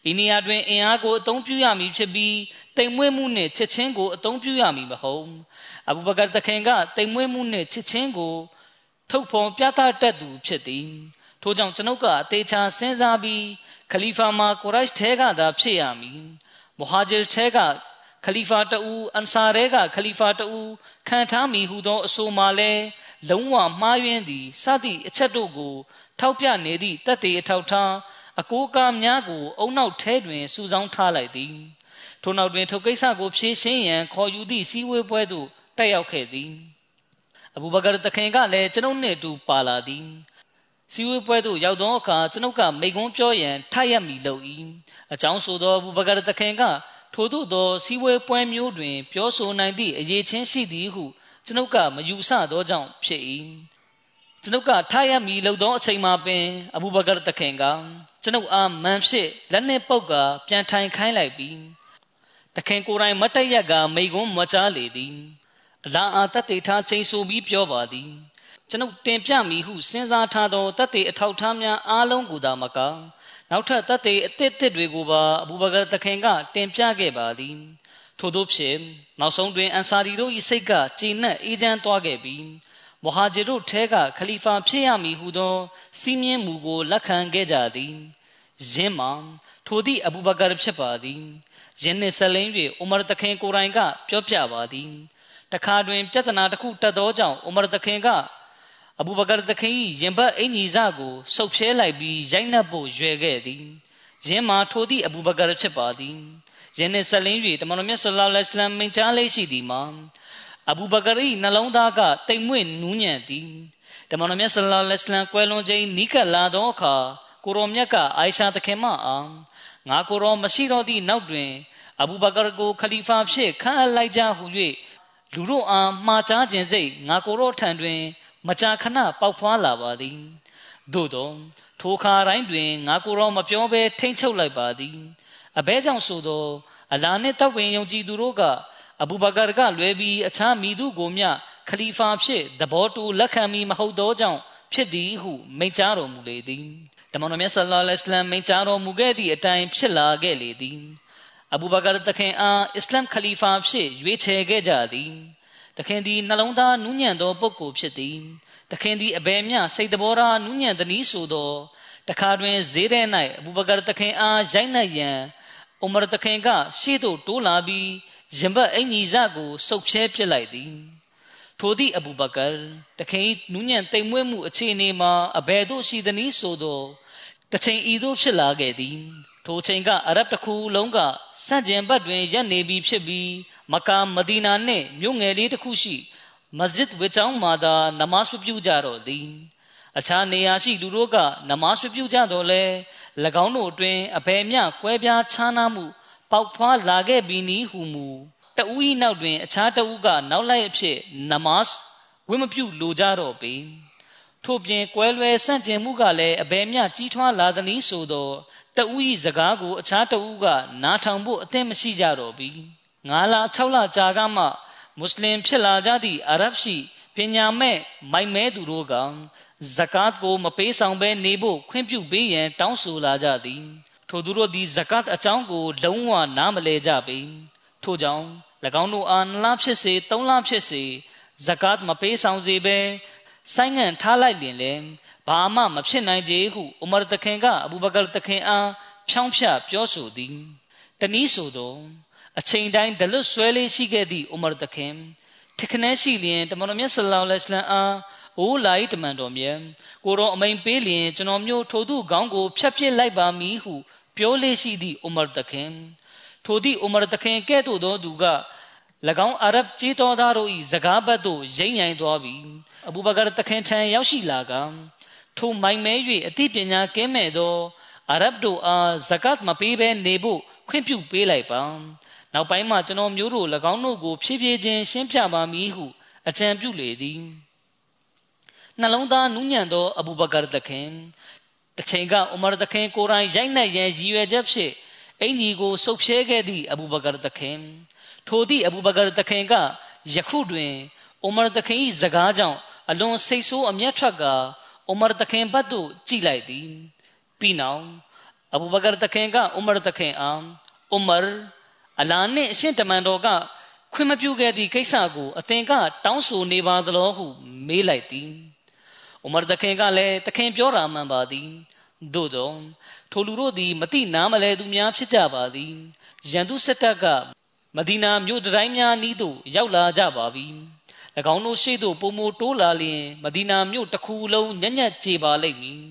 ဤနေရာတွင်အင်အားကိုအသုံးပြုရမည်ဖြစ်ပြီးတိမ်မွေးမှုနှင့်ချစ်ချင်းကိုအသုံးပြုရမည်မဟုတ်အဘူဘကာတခင်ကတိမ်မွေးမှုနှင့်ချစ်ချင်းကိုထုတ်ဖော်ပြသတတ်သူဖြစ်သည်ထို့ကြောင့်ကျွန်ုပ်ကအသေးချာစဉ်းစားပြီးခလီဖာမှာကိုရိုက်ထဲကသာဖြစ်ရမည်မူဟာဂျီထဲက ခလီဖာတူအန်ဆာရဲကခလီဖာတူခံထားမိဟုသောအဆိုမှလည်းလုံးဝမှားယွင်းသည်စသည့်အချက်တို့ကို ထောက်ပြနေသည့်တသက်အထောက်ထားအကိုးကားများကို အုံနောက်ထဲတွင်စုဆောင်းထားလိုက်သည်ထို့နောက်တွင်ထိုကိစ္စကိုဖြေရှင်းရန်ခေါ်ယူသည့်စည်းဝေးပွဲသို့တက်ရောက်ခဲ့သည်အဘူဘကာတခင်ကလည်းကျွန်ုပ်နှင့်အတူပါလာသည်စီဝေးပွဲသို့ရောက်သောအခါကျွန်ုပ်ကမိကွန်းပြောရန်ထရမည်လို့၏အကြောင်းဆိုသောဘူဘကာတခင်က ထို့သို့သောစီဝေးပွဲမျိုးတွင် ပြောဆိုနိုင်သည့်အရေးချင်းရှိသည်ဟုကျွန်ုပ်ကမယူဆသောကြောင့်ဖြစ်၏ကျွန်ုပ်ကထရမည်လို့သောအချိန်မှာပင်အဘူဘကာတခင်ကကျွန်ုပ်အားမန်ဖြစ်လက်နှင့်ပုတ်ကပြန်ထိုင်ခိုင်းလိုက်ပြီးတခင်ကိုယ်တိုင်မတက်ရက်ကမိကွန်းမချလေသည်အလားအာတတ်တေထားချိန်ဆိုပြီးပြောပါသည်ကျွန်ုပ်တင်ပြမိဟုစဉ်းစားထားသောတတ်တေအထောက်ထားများအားလုံးကိုသာမက နောက်ထပ်တတ်တေအသစ်အသစ်တွေကိုပါအဘူဘကာတခင်ကတင်ပြခဲ့ပါသည်ထို့သောဖြင့်နောက်ဆုံးတွင်အန်ဆာရီတို့၏စိတ်ကကြည်နက်အေးချမ်းသွားခဲ့ပြီးမဟာဂျီတို့ထဲကခလီဖာဖြစ်ရမည်ဟုသောစီးမြင်မှုကိုလက်ခံခဲ့ကြသည်ယင်းမှာထိုသည့်အဘူဘကာဖြစ်ပါသည်ယင်းနှင့်ဆက်လင်း၍ဥမာတခင်ကိုရိုင်ကပြောပြပါသည်တခါတွင် ပြဿနာတစ်ခုတက်သောကြောင့်ဥမာတခင်က အဘူဘကာတခင်၏ရင်ဘတ်အင်ကြီးစကိုဆုပ်ဖြဲလိုက်ပြီးရိုက်နှက်ဖို့ရွယ်ခဲ့သည်ယင်းမှာထိုသည့်အဘူဘကာဖြစ်ပါသည်ယင်းနှင့်ဆက်လင်း၍တမန်တော်မြတ်ဆလ္လာလဟ်အလိုင်းမိန့်ကြားလေးရှိသည်မှာအဘူဘကာ၏နှလုံးသားကတိမ်မွေ့နူးညံ့သည်တမန်တော်မြတ်ဆလ္လာလဟ်အလိုင်းကွယ်လွန်ခြင်းနီးကပ်လာသောအခါကိုရောမြတ်ကအိုင်ရှာသခင်မအားငါကိုရောမရှိတော့သည့်နောက်တွင်အဘူဘကာကိုခလီဖာဖြစ်ခန့်အပ်လိုက်ကြဟု၍လူတို့အားမှားချခြင်းစိတ်ငါကိုရောထံတွင် မကြာခဏပေါက်ဖွာလာပါသည်သို့သောထိုခါတိုင်းတွင်ငါကိုရောမပြောဘဲထိမ့်ချုပ်လိုက်ပါသည်အဘဲကြောင့်ဆိုသောအလာနှင့်တပ်ဝင်ယုံကြည်သူတို့ကအဘူဘကာကလွယ်ပြီးအခြားမိသူကိုမျှခလီဖာဖြစ်သဘောတူလက်ခံမီမဟုတ်သောကြောင့်ဖြစ်သည်ဟုမိန့်ကြားတော်မူလေသည်တမန်တော်မြတ်ဆလ္လာလဟ်အလัยဟ်မိန့်ကြားတော်မူခဲ့သည့်အတိုင်းဖြစ်လာခဲ့လေသည်အဘူဘကာတခင်အားအစ္စလမ်ခလီဖာဖြစ်ရွေးချယ်ခဲ့ကြသည် တခင်သည်နှလုံးသားနူးညံ့သောပုဂ္ဂိုလ်ဖြစ်သည်တခင်သည်အဘယ်မျှစိတ်တဘောထားနူးညံ့သည်ဆိုသောတခါတွင်ဈေးထဲ၌အဘူဘကာတခင်အားရိုက်နှက်ရန်ဥမရတခင်ကရှေ့သို့တိုးလာပြီးရင်ဘတ်အင်ကြီးစကိုစုပ်ဖြဲပစ်လိုက်သည်ထိုသည့်အဘူဘကာတခင်နူးညံ့တိမ်မွေ့မှုအခြေအနေမှာအဘယ်သို့ရှိသနည်းဆိုသောတချိန်ဤသို့ဖြစ်လာခဲ့သည်ထိုချိန်ကအရဗ်တစ်ခုလုံးကစန့်ကျင်ဘက်တွင်ရပ်နေပြီးဖြစ်ပြီး မကာမဒီနာနှင့်မြို့ငယ်လေးတစ်ခုရှိမစဂျစ်ဝေချောင်းမှာသာနမတ်ပြုကြတော့သည်အခြားနေရာရှိလူတို့ကနမတ်ပြုကြတော့လဲ၎င်းတို့အတွင်အဘယ်မျှကွဲပြားခြားနားမှုပေါက်ဖွာလာခဲ့ပြီးနီးဟုမူတဦး၏နောက်တွင် အခြားတဦးကနောက်လိုက်အဖြစ်နမတ်ဝိမပြုလိုကြတော့ပေထို့ပြင်ကွဲလွဲဆန့်ကျင်မှုကလည်းအဘယ်မျှကြီးထွားလာသနည်းဆိုသောတဦး၏စကားကိုအခြားတဦးကနားထောင်ဖို့အသင့်မရှိကြတော့ပြီ ငါးလ6လကြာကမှမွတ်စလင်ဖြစ်လာကြသည့်အာရဗ်ရှိပညာမဲ့မိုင်မဲသူတို့ကဇကတ်ကိုမပေးဆောင်ဘဲနေဖို့ခွင့်ပြုပေးရန်တောင်းဆိုလာကြသည်ထိုသူတို့သည်ဇကတ်အကြောင်းကိုလုံးဝနားမလည်ကြပေထို့ကြောင့်၎င်းတို့အားနှစ်လဖြစ်စေသုံးလဖြစ်စေဇကတ်မပေးဆောင်စေဘဲဆိုင်းငံ့ထားလိုက်လင်လေဘာမှမဖြစ်နိုင်ကြဟုဥမာတခင်ကအဘူဘကာတခင်အားဖြောင်းဖြပြောဆိုသည်တနည်းဆိုသော အချိန်တိုင်းဒလွတ်ဆွဲလေးရှိခဲ့သည့်ဥမာတခင်ထခနဲရှိလျင်တမန်တော်မြတ်ဆလ္လာလဟ်အလัยဟ်အားအိုးလာ၏တမန်တော်မြတ်ကိုတော်အမိန်ပေးလျင်ကျွန်တော်မျိုးထိုသူခေါင်းကိုဖြတ်ပစ်လိုက်ပါမည်ဟုပြောလေးရှိသည့်ဥမာတခင်ထိုသည့်ဥမာတခင်ကဲ့သို့သောသူက၎င်းအာရဗ်ကြီးတော်သားတို့၏စကားဘတ်သို့ရိမ့်ညိုင်သွားပြီးအဘူဘကာတခင်ထံရောက်ရှိလာကထိုမိုင်မဲ၍အသိပညာကင်းမဲ့သောအာရဗ်တို့အားဇကတ်မပေးဘဲနေဖို့ခွင့်ပြုပေးလိုက်ပါ နောက်ပိုင်းမှာကျွန်တော်မျိုးတို့၎င်းတို့ကိုဖြည်းဖြည်းချင်းရှင်းပြပါမည်ဟုအကြံပြုလေသည်နှလုံးသားနူးညံ့သောအဘူဘကာတခင်တစ်ချိန်ကဥမာတခင်ကိုရိုင်းရိုက်နှက်ရန်ရည်ရွယ်ချက်ဖြင့်အင်ကြီးကိုဆုတ်ဖြဲခဲ့သည့်အဘူဘကာတခင်ထိုသည့်အဘူဘကာတခင်ကယခုတွင်ဥမာတခင်၏စကားကြောင့်အလွန်စိတ်ဆိုးအမျက်ထွက်ကဥမာတခင်ဘတ်သို့ကြည့်လိုက်သည်ပြီးနောက်အဘူဘကာတခင်ကဥမာတခင်အားဥမာ အလာနှင့်အရှင်တမန်တော်ကခွင့်မပြုခဲ့သည့်ကိစ္စကိုအသင်ကတောင်းဆိုနေပါသလောဟုမေးလိုက်သည်ဥမာတခင်ကလည်းတခင်ပြောတာမှန်ပါသည်သို့သောထိုလူတို့သည်မတိနားမလဲသူများဖြစ်ကြပါသည်ရန်သူစစ်တပ်ကမဒီနာမြို့တိုင်းများနီးသို့ရောက်လာကြပါပြီ၎င်းတို့ရှေ့သို့ပုံမတိုးလာလျင်မဒီနာမြို့တစ်ခုလုံးညံ့ညက်ကြေပါလိမ့်မည်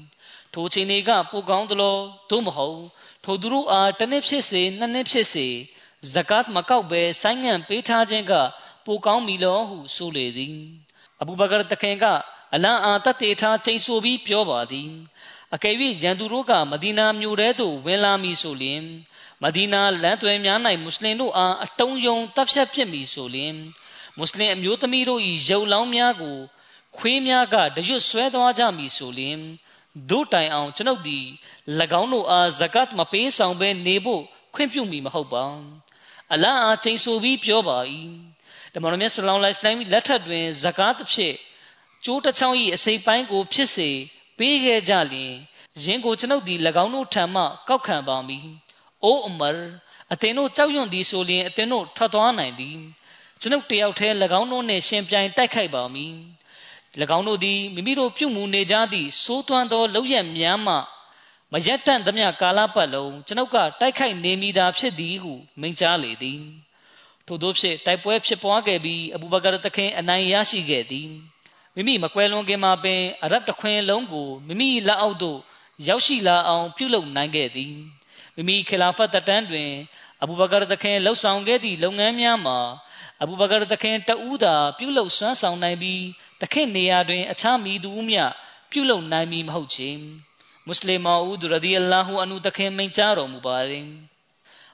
ထိုချိန်တွေကပိုကောင်းသလိုသို့မဟုတ်ထိုသူတို့အားတစ်နှစ်ဖြစ်စေနှစ်နှစ်ဖြစ်စေ ဇကတ်မကောက်ပဲဆိုင်းငံ့ပေးထားခြင်းကပိုကောင်းပြီလောဟုဆိုလေသည်အဘူဘကာတခင်ကအလံအာတတ်တေထားချိန်ဆိုပြီးပြောပါသည်အကယ်၍ရန်သူတို့ကမဒီနာမြို့ထဲသို့ဝင်လာမည်ဆိုလျှင်မဒီနာလမ်းသွယ်များ၌မွတ်စလင်တို့အားအတုံးယုံတပ်ဖြတ်ဖြစ်မည်ဆိုလျှင်မွတ်စလင်အမျိုးသမီးတို့၏ရုပ်လောင်းများကို ခွေးများကတရွတ်ဆွဲသွားကြမည်ဆိုလျှင်တို့တိုင်အောင်ကျွန်ုပ်သည်၎င်းတို့အားဇကတ်မပေးဆောင်ဘဲနေဖို့ခွင့်ပြုမိမဟုတ်ပါ အလ္လာဟ်အားချိန်ဆိုပြီးပြောပါ၏တမန်တော်မြတ်ဆလောင်းလိုက်စလိုင်းလက်ထက်တွင်ဇကာတ်ဖြစ်ကျိုးတစ်ချောင်း၏အစိပ်ပိုင်းကို ဖြစ်စေပေးခဲ့ကြလျင်ယင်းကိုကျွန်ုပ်သည်၎င်းတို့ထံမှကောက်ခံပါမည်။အိုအမရအသင်တို့ကြောက်ရွံ့သည်ဆိုလျင်အသင်တို့ထွက်သွားနိုင်သည်။ကျွန်ုပ်တယောက်တည်း၎င်းတို့နှင့်ရှင်ပြိုင်တိုက်ခိုက်ပါမည်။၎င်းတို့သည်မိမိတို့ပြုမှုနေကြသည့်စိုးသွမ်းသောလောက်ရများမှ မရက်တန့်သမျှကာလပတ်လုံးကျွန်ုပ်ကတိုက်ခိုက်နေမိတာဖြစ်သည်ဟုမိန့်ကြားလေသည်။ထို့သောဖြင့်တိုက်ပွဲဖြစ်ပွားခဲ့ပြီးအဘူဘကာတခင်အနိုင်ရရှိခဲ့သည်။မိမိမကွဲလွန်ခင်မှာပင်အရတ်တခွင်လုံးကိုမိမိလက်အောက်သို့ရောက်ရှိလာအောင်ပြုလုပ်နိုင်ခဲ့သည်မိမိခလာဖတ်တန်းတွင်အဘူဘကာသခင်လှုပ်ဆောင်ခဲ့သည့်လုပ်ငန်းများမှာအဘူဘကာသခင်တဦးသာပြုလုပ်စွမ်းဆောင်နိုင်ပြီးတခင်နေရာတွင်အခြားမိသူမျှပြုလုပ်နိုင်မည်မဟုတ်ချေ မွတ်စလင်မောဦးဒရဒီအလာဟူအနုတခင်မိန့်ကြားတော်မူပါရင်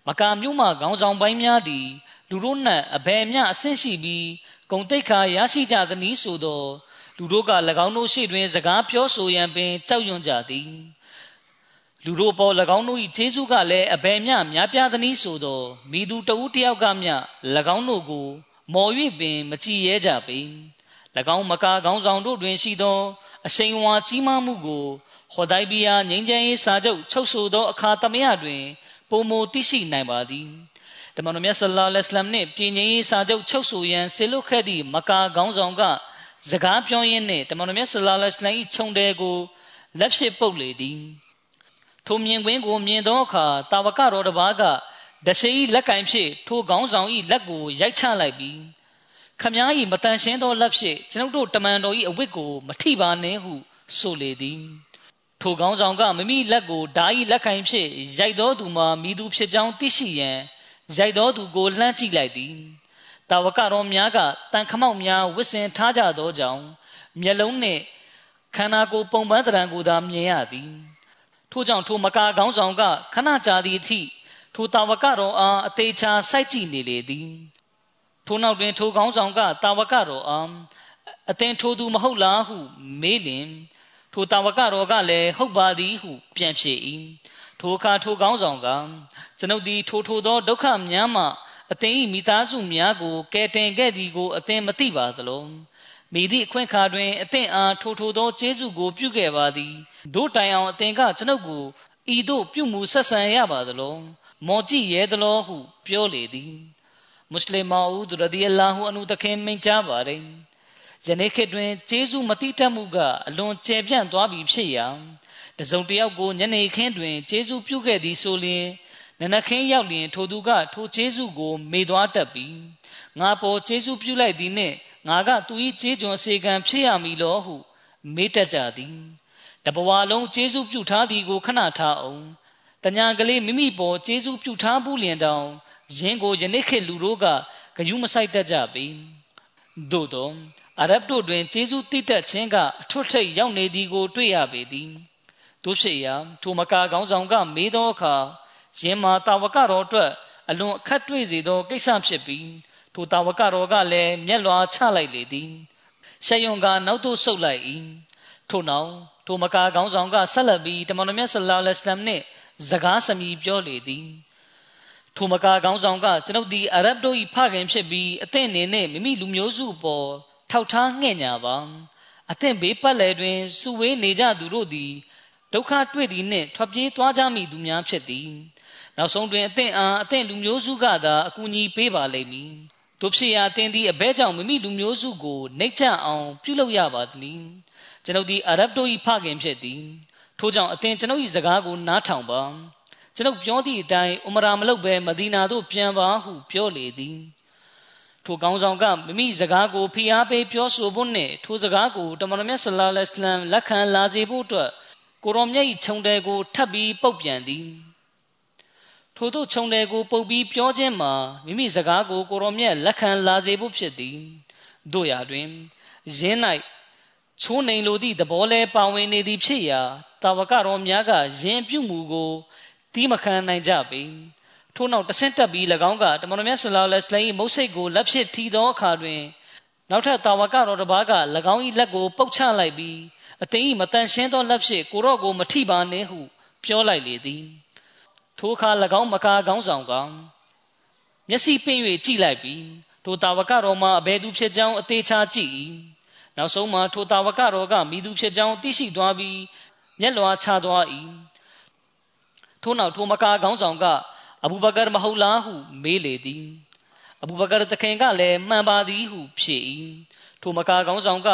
မကာမြို့မှခေါင်းဆောင်ပိုင်းများသည်လူတို့နှင့်အဘယ်မျှအဆင့်ရှိပြီးဂုံတိတ်ခါရရှိကြသည်နည်းဆိုသောလူတို့က၎င်းတို့ရှိတွင် စကားပြောဆိုရန်ပင်ကြောက်ရွံ့ကြသည်လူတို့ပေါ်၎င်းတို့၏ခြေဆုကလည်းအဘယ်မျှများပြားသည်နည်းဆိုသောမိသူတဦးတယောက်ကမျှ၎င်းတို့ကို မော်၍ပင်မကြည်ရဲကြပေ၎င်းမကာကောင်းဆောင်တို့တွင်ရှိသောအရှိန်ဝါကြီးမားမှုကို ဟော်ဒိုင်ဘီယာငိမ့်ချမ်းရေးစာချုပ်ချုပ်ဆိုသောအခါသမယတွင်ပုံမသိရှိနိုင်ပါသည်တမန်တော်မြတ်ဆလ္လာလဟ်အလัยဟိဝါစလမ်နှင့်ပြည်ငြိမ်းရေးစာချုပ်ချုပ်ဆိုရန်ဆေလွတ်ခဲ့သည့်မကာကောင်းဆောင်ကစကားပြောရင်းနှင့်တမန်တော်မြတ်ဆလ္လာလဟ်အလัยဟိဝါစလမ်၏ခြုံတယ်ကိုလက်ဖြစ်ပုတ်လေသည်ထိုမြင်ကွင်းကိုမြင်သောအခါတာဝကတော်တစ်ပါးကဒရှိလက်ကင်ဖြင့်ထိုခေါင်းဆောင်၏လက်ကိုရိုက်ချလိုက်ပြီးခမား၏မတန်ရှင်းသောလက်ဖြင့်ကျွန်ုပ်တို့တမန်တော်၏အဝတ်ကိုမထိပါနှင့်ဟုဆိုလေသည် ထိုခေါင်းဆောင်ကမိမိလက်ကိုဓာ၏လက်ကင်ဖြင့်ရိုက်တော်သူမှာမိသူဖြစ်ကြောင်းသိရှိရန်ရိုက်တော်သူကိုလှမ်းကြည့်လိုက်သည်တာဝကတော်များကတန်ခမောက်များဝစ်စင်ထားကြသောကြောင့်မျက်လုံးနှင့်ခန္ဓာကိုယ်ပုံပန်းတရံကိုသာမြင်ရသည်ထို့ကြောင့်ထိုမကာကောင်းဆောင်ကခဏကြာသည့်အထိထိုတာဝကတော်အားအသေးချာစိုက်ကြည့်နေလေသည်ထိုနောက်တွင်ထိုကောင်းဆောင်ကတာဝကတော်အားအသင်ထိုသူမဟုတ်လားဟုမေးလျင် ထိုတာဝကတော်ကလည်းဟုတ်ပါသည်ဟု ပြန်ဖြေ၏ထိုအခါထိုကောင်းဆောင်ကကျွန်ုပ်သည်ထိုထိုသောဒုက္ခများမှအသင်၏မိသားစုများကိုကယ်တင်ခဲ့သည်ကိုအသင်မသိပါသလောမိသည့်အခွင့်အခါတွင်အသင်အားထိုထိုသောကျေးဇူးကိုပြုခဲ့ပါသည်တို့တိုင်အောင်အသင်ကကျွန်ုပ်ကိုဤသို့ပြုမှုဆက်ဆံရပါသလောမော်ကြည့်ရဲသလောဟု ပြောလေသည်မွတ်စလင်မောဦးရဒီအလာဟူအနုတခင်မိန့်ကြားပါတယ် ယနေ့ခေတ်တွင်ကျေးဇူးမတိတတ်မှုကအလွန်ကျယ်ပြန့်သွားပြီဖြစ်ရာတစုံတယောက်ကိုညနေခင်းတွင်ကျေးဇူးပြုခဲ့သည်ဆိုလျှင်နနခင်းရောက်လျင်ထိုသူကထိုကျေးဇူးကိုမေ့သွားတတ်ပြီးငါပေါ်ကျေးဇူးပြုလိုက်သည်နှင့်ငါကသူ၏ကျေးကျွန်အစေခံဖြစ်ရမည်လောဟုမေးတတ်ကြသည်တဘဝလုံးကျေးဇူးပြုထားသည်ကိုခဏထားအောင်တညာကလေးမိမိပေါ်ကျေးဇူးပြုထားဘူးလျင်တောင်ယင်းကိုယနေ့ခေတ်လူတို့ကဂယုမဆိုင်တတ်ကြပေသို့သော အရဗ်တို့တွင်ကျေးဇူးတိတက်ခြင်းကအထွတ်ထိပ်ရောက်နေသည်ကို တွေ့ရပေသည်တို့ဖြစ်ရာထိုမကာကောင်းဆောင်က မေးသောအခါယင်းမှာတာဝကတော်အတွက်အလွန်အခက်တွေ့စေသောကိစ္စဖြစ်ပြီးထိုတာဝကတော်ကလည်းမျက်လွှာချလိုက်လေသည်ရှယုံကနောက်သို့ဆုတ်လိုက်၏ထို့နောက်ထိုမကာကောင်းဆောင်ကဆက်လက်ပြီးတမန်တော်မြတ်ဆလ္လာလဟ်အလัยဟိဝါစလမ်နှင့်စကားစမြည်ပြောလေသည်ထိုမကာကောင်းဆောင်ကကျွန်ုပ်ဒီအရဗ်တို့၏ဖခင်ဖြစ်ပြီးအသင့်အနေနဲ့မိမိလူမျိုးစုပေါ် ထောက်ထားငှဲ့ညာပါအသင့်ဘေးပတ်လည်တွင်စုဝေးနေကြသူတို့သည်ဒုက္ခတွေ့သည်နှင့်ထွက်ပြေးသွားကြမိသူများဖြစ်သည်နောက်ဆုံးတွင်အသင့်အားအသင့်လူမျိုးစုကသာအကူအညီပေးပါလိမ့်မည်တို့ဖြစ်ရာအသင်သည်အဘဲကြောင့်မိမိလူမျိုးစုကိုနှိမ့်ချအောင်ပြုလုပ်ရပါသည်ကျွန်ုပ်သည်အာရဗ်တို့၏ဖခင်ဖြစ်သည်ထို့ကြောင့်အသင်ကျွန်ုပ်၏စကားကိုနားထောင်ပါကျွန်ုပ်ပြောသည့်အတိုင်းဥမရာမလုပ်ဘဲမဒီနာသို့ပြန်ပါဟုပြောလေသည် ထိုကောင်းဆောင်ကမိမိစကားကိုဖိအားပေးပြောဆိုဖို့နှင့်ထိုစကားကိုတမန်တော်မြတ်ဆလ္လာလဟ်အလัยဟိဝါစလမ်လက်ခံလာစေဖို့အတွက်ကိုရောမြတ်၏ခြုံတယ်ကိုထပ်ပြီးပုတ်ပြန်သည်ထို့သောခြုံတယ်ကိုပုတ်ပြီးပြောခြင်းမှာမိမိစကားကိုကိုရောမြတ်လက်ခံလာစေဖို့ဖြစ်သည်တို့ရာတွင်ယင်း၌ချိုးနှိမ်လိုသည့်သဘောလဲပါဝင်နေသည်ဖြစ်ရာတာဝကတော်များကယင်းပြုမှုကိုတီးမခံနိုင်ကြပေ ထို့နောက်တဆင့်တက်ပြီး၎င်းကတမန်တော်မြတ်ဆလ္လာလဟ်အလိုင်းမုတ်စိတ်ကိုလက်ဖြစ်ထီသောအခါတွင်နောက်ထပ်တာဝကတော်တစ်ပါးက၎င်း၏လက်ကိုပုတ်ချလိုက်ပြီးအသိ၏မတန်ရှင်းသောလက်ဖြစ်ကိုရော့ကိုမထိပါနှင့်ဟု ပြောလိုက်လေသည်ထိုအခါ၎င်းမကာကောင်းဆောင်ကမျက်စိပင့်၍ကြည့်လိုက်ပြီးထိုတာဝကတော်မှာအဘယ်သူဖြစ်ကြောင်းအသေးချာကြည့်၏နောက်ဆုံးမှာထိုတာဝကတော်ကမိသူဖြစ်ကြောင်းသိရှိသွားပြီးမျက်လွှာချသွား၏ထို့နောက်ထိုမကာခေါင်းဆောင်က အဘူဘကာမဟုတ်လားဟုမေးလေသည်အဘူဘကာတခင်ကလည်းမှန်ပါသည်ဟုဖြေ၏ထိုမကာခေါင်းဆောင်က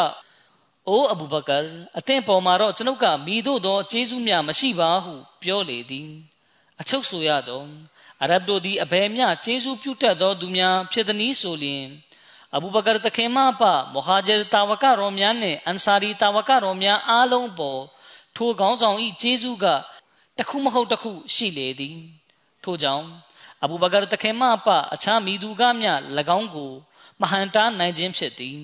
အိုးအဘူဘကာအသင်ပေါ်မှာတော့ကျွန်ုပ်ကမိတို့သောကျေးဇူးများမရှိပါဟုပြောလေသည်အချုပ်ဆိုရတော့အရဗ်တို့သည်အဘယ်မျှကျေးဇူးပြုတတ်သောသူများဖြစ်သည်နည်းဆိုလျင်အဘူဘကာတခင်မအပမဟာဂျာတာဝကရောများနှင့်အန်ဆာရီတာဝကရောများအားလုံးပေါ်ထိုခေါင်းဆောင်၏ကျေးဇူးကတခုမဟုတ်တခုရှိလေသည် ထို့ကြောင့်အဘူဘကာတခင်မအပအခြားမိသူကမျှ၎င်းကိုမဟန်တာနိုင်ခြင်းဖြစ်သည်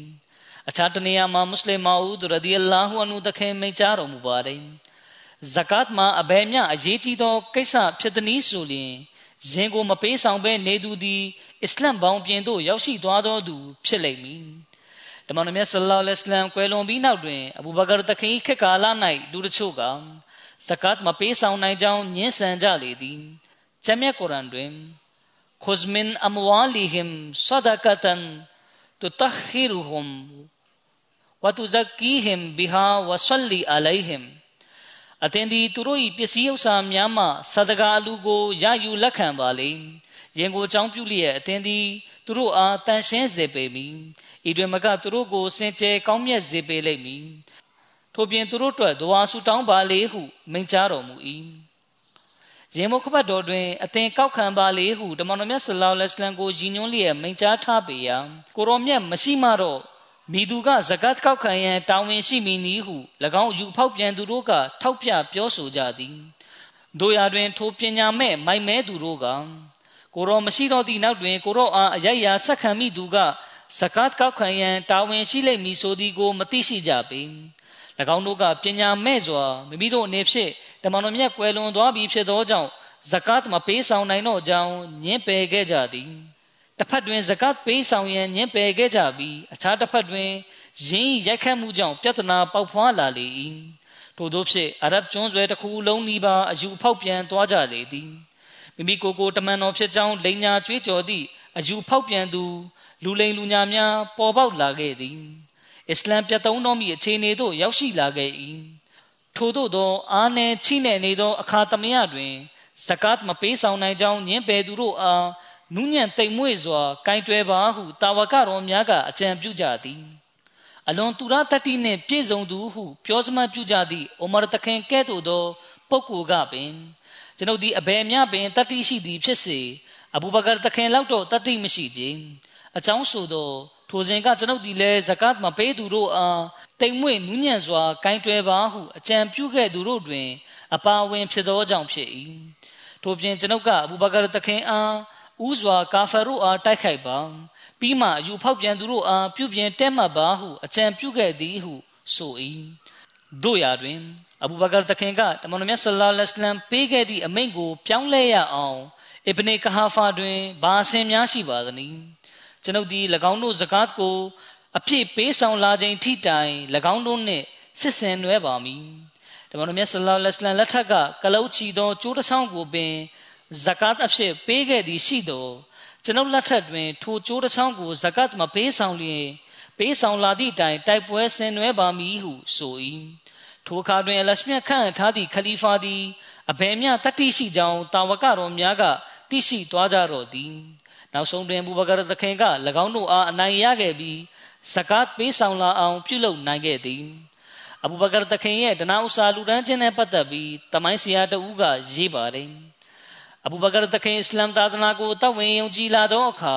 အခြားတနေရာမှာမွတ်စလင်မာဦးရဒီအလာဟူအန်ဟူတခင်မိန့်ကြားတော်မူပါတယ်ဇကတ်မှာအဘယ်မျှအရေးကြီးသောကိစ္စဖြစ်သည်နည်းဆိုလျင်ရင်ကိုမပေးဆောင်ဘဲနေသူသည်အစ္စလမ်ဘောင်ပြင်သို့ရောက်ရှိသွားသောသူဖြစ်လိမ့်မည်။တမန်တော်မြတ်ဆလ္လာလဟ်အလัยဟ်ကွယ်လွန်ပြီးနောက်တွင်အဘူဘကာတခင်ခေတ်ကာလ၌လူတချို့ကဇကတ်မပေးဆောင်နိုင်ကြောင်းညှင်းဆန်ကြလေသည်။ ကျမ်းမြတ်ကုရ်အာန်တွင်ခုဇ်မင်အမဝါလီဟင်ဆဒကတန်တူတခိရူဟွမ်ဝတူဇကီဟင်ဘီဟာဝဆလီအလိုင်ဟင်အသင်သည်သူတို့၏ပစ္စည်းဥစ္စာများမှဆဒကာအလူကိုရယူလက်ခံပါလေရင်ကိုကြောင်းပြုလျက်အသင်သည်သူတို့အားတန်ရှင်းစေပေမည်ဤတွင်မကသူတို့ကိုစင်ကြယ်ကောင်းမြတ်စေပေလိမ့်မည်ထို့ပြင်သူတို့အတွက်ဒဝါဆူတောင်းပါလေဟုမိန့်ကြားတော်မူ၏ ရင်မုခဘတ်တော်တွင်အသင်ကောက်ခံပါလေဟုတမန်တော်မြတ်ဆလောလ္လဟ်အလัยဟ်ကိုရည်ညွှန်းလျက်မိန့်ကြားထားပေရာကိုရောမြတ်မရှိမှတော့မိသူကဇကတ်ကောက်ခံရန်တာဝန်ရှိမည်နည်းဟု၎င်းယူဖောက်ပြန်သူတို့ကထောက်ပြပြောဆိုကြသည်တို့ရာတွင် ထိုပညာမဲ့မိုက်မဲသူတို့ကကိုရောမရှိတော့သည့်နောက်တွင်ကိုရောအားအယက်ရာဆက်ခံမိသူကဇကတ်ကောက်ခံရန်တာဝန်ရှိလိမ့်မည်ဆိုသည်ကိုမသိရှိကြပေ၎ င်းတို့ကပညာမဲ့စွာမိမိတို့အနေဖြင့်တမန်တော်မြတ်ကွယ်လွန်သွားပြီဖြစ်သောကြောင့်ဇကတ်မပေးဆောင်နိုင်တော့ကြောင်းညှင်းပယ်ခဲ့ကြသည်တစ်ဖက်တွင်ဇကတ်ပေးဆောင်ရန်ညှင်းပယ်ခဲ့ကြပြီးအခြားတစ်ဖက်တွင်ရင်းရိုက်ခတ်မှုကြောင့်ပြဿနာပေါက်ဖွားလာလေ၏ထို့သောဖြင့်အရဗ်ကျွန်းဆွယ်တစ်ခုလုံးနီးပါအယူဖောက်ပြန်သွားကြလေသည်မိမိကိုယ်ကိုတမန်တော်ဖြစ်ကြောင်းလိန်ညာကြွေးကြော်သည့်အယူဖောက်ပြန်သူလူလိန်လူညာများပေါ်ပေါက်လာခဲ့သည် အစ္စလမ်ပြတ်သုံးတော်မူအခြေအနေသို့ရောက်ရှိလာခဲ့၏ထို့သောသောအာနယ်ချိနေနေသောအခါသမယတွင်ဇကတ်မပေးဆောင်နိုင်ကြောင်းညင်ပယ်သူတို့အားနုညံ့တိမ်မွေ့စွာကင်တွယ်ပါဟုတာဝကတော်များကအကြံပြုကြသည်အလွန်သူရတတိနှင့်ပြည့်စုံသူဟုပြောစမှပြုကြသည့်အိုမာတခင်ကဲ့သို့သောပုဂ္ဂိုလ်ကပင်ကျွန်ုပ်သည်အဘယ်မျှပင်တတိရှိသည်ဖြစ်စေအဘူဘကာတခင်လောက်တော့တတိမရှိခြင်းအကြောင်းဆိုသော ထိုစဉ်ကကျွန်ုပ်သည်လည်းဇကတ်မပေးသူတို့အားတိမ်မွေ့နူးညံ့စွာကင်တွယ်ပါဟုအကြံပြုခဲ့သူတို့တွင် အပါဝင်ဖြစ်သောကြောင့်ဖြစ်၏ထို့ပြင်ကျွန်ုပ်ကအဘူဘကာတခင်အားဥစွာကာဖာတို့အားတိုက်ခိုက်ပါပြီးမှယူဖောက်ပြန်သူတို့အားပြုပြင်တဲမှတ်ပါဟုအကြံပြုခဲ့သည်ဟုဆို၏တို့ရာတွင်အဘူဘကာတခင်ကတမန်တော်မြတ်ဆလ္လာလဟ်အလัยဟ်ပေးခဲ့သည့်အမိန့်ကိုပြောင်းလဲရအောင်အစ်ဘနေကဟာဖာတွင်ဘာအစဉ်များရှိပါသနည်း ကျွန်ုပ်သည်၎င်းတို့ဇကာတ်ကိုအပြည့်ပေးဆောင်လာခြင်းထိတိုင်၎င်းတို့နှင့်စစ်ဆင်နွဲပါမည်တမန်တော်မြတ်ဆလ္လာလဟ်အလัยဟိလက်ထက်ကကလုတ်ချီသောကျိုးတစ်ချောင်းကိုပင်ဇကာတ်အဖြစ်ပေးခဲ့သည်ရှိသောကျွန်ုပ်လက်ထက်တွင်ထိုကျိုးတစ်ချောင်းကိုဇကာတ်မပေးဆောင်လျင်ပေးဆောင်လာသည့်တိုင်တိုက်ပွဲဆင်နွဲပါမည်ဟုဆို၏ထိုအခါတွင်အလရှမြတ်ခန့်ထားသည့်ခလီဖာသည်အဘယ်မျှတတိရှိကြောင်းတာဝကတော်များကသိရှိသွားကြတော့သည် နောက်ဆုံးတွင်ဘူဘကာသခင်က၎င်းတို့အားအနိုင်ရခဲ့ပြီးဇကာတ်ပေးဆောင်လာအောင် ပြုလုပ်နိုင်ခဲ့သည်အဘူဘကာသခင်ရဲ့တနာဥစာလူတန်းခြင်းနဲ့ပတ်သက်ပြီးတမိုင်းဆရာတဦးကရေးပါတယ်အဘူဘကာသခင်အစ္စလာမ်သာသနာကိုတတ်ဝင်ယုံကြည်လာသောအခါ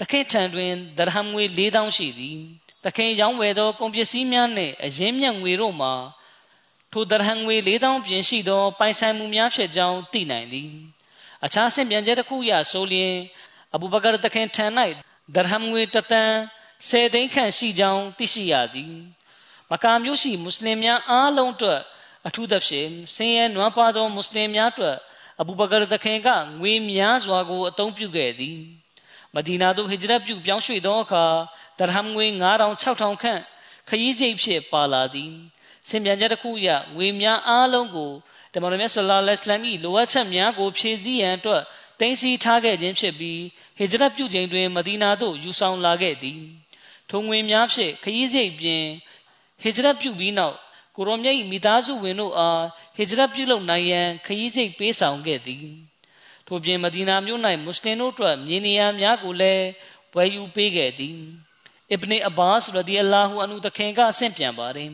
သခင်ထံတွင်ဒရဟမ်ငွေ၄000ရှိသည်သခင်ရောင်းဝယ်သောကုန်ပစ္စည်းများနှင့်အရင်းမြတ်ငွေတို့မှာထိုဒရဟမ်ငွေ၄000ပြင်ရှိသောပိုင်ဆိုင်မှုများဖြစ်ကြောင်းသိနိုင်သည်အခြားဆင့်ပြန်ချက်တစ်ခုအရဆိုလျင် အဘူဘကာတခင်ထံ၌ဒရဟမ်ငွေတသန်းဆယ်သိန်းခန့်ရှိကြောင်းသိရှိရသည်မကာမြို့ရှိမွတ်စလင်များအားလုံးအတွက်အထူးသဖြင့်ဆင်းရဲနွမ်းပါသောမွတ်စလင်များအတွက်အဘူဘကာတခင်ကငွေများစွာကိုအသုံးပြုခဲ့သည်မဒီနာသို့ဟိဂျရတ်ပြုပြောင်းရွှေ့သောအခါဒရဟမ်ငွေ9000 6000ခန့်ခရီးစိတ်ဖြစ်ပါလာသည်ဆင်ပြန်ချက်တစ်ခုအရငွေများအားလုံးကိုတမန်တော်မြတ်ဆလ္လာလဟ်အလัยဟိလိုအပ်ချက်များကိုဖြည့်ဆည်းရန်အတွက် တင်းစီထားခဲ့ခြင်းဖြစ်ပြီးဟိဂျရတ်ပြုချိန်တွင်မဒီနာသို့ယူဆောင်လာခဲ့သည်ထုံငွေများဖြင့်ခရီးစိတ်ပြင်ဟိဂျရတ်ပြုပြီးနောက်ကိုရောမြတ်၏မိသားစုဝင်တို့အားဟိဂျရတ်ပြုလုပ်နိုင်ရန်ခရီးစိတ်ပေးဆောင်ခဲ့သည်ထို့ပြင်မဒီနာမြို့၌မွတ်စလင်တို့အတွက်မြေနေရာများကိုလည်းဝယ်ယူပေးခဲ့သည်အစ်ဘနေအဘာစ်ရဒီအလာဟူအန်ဟူတခင်ကအဆင့်ပြန်ပါတယ်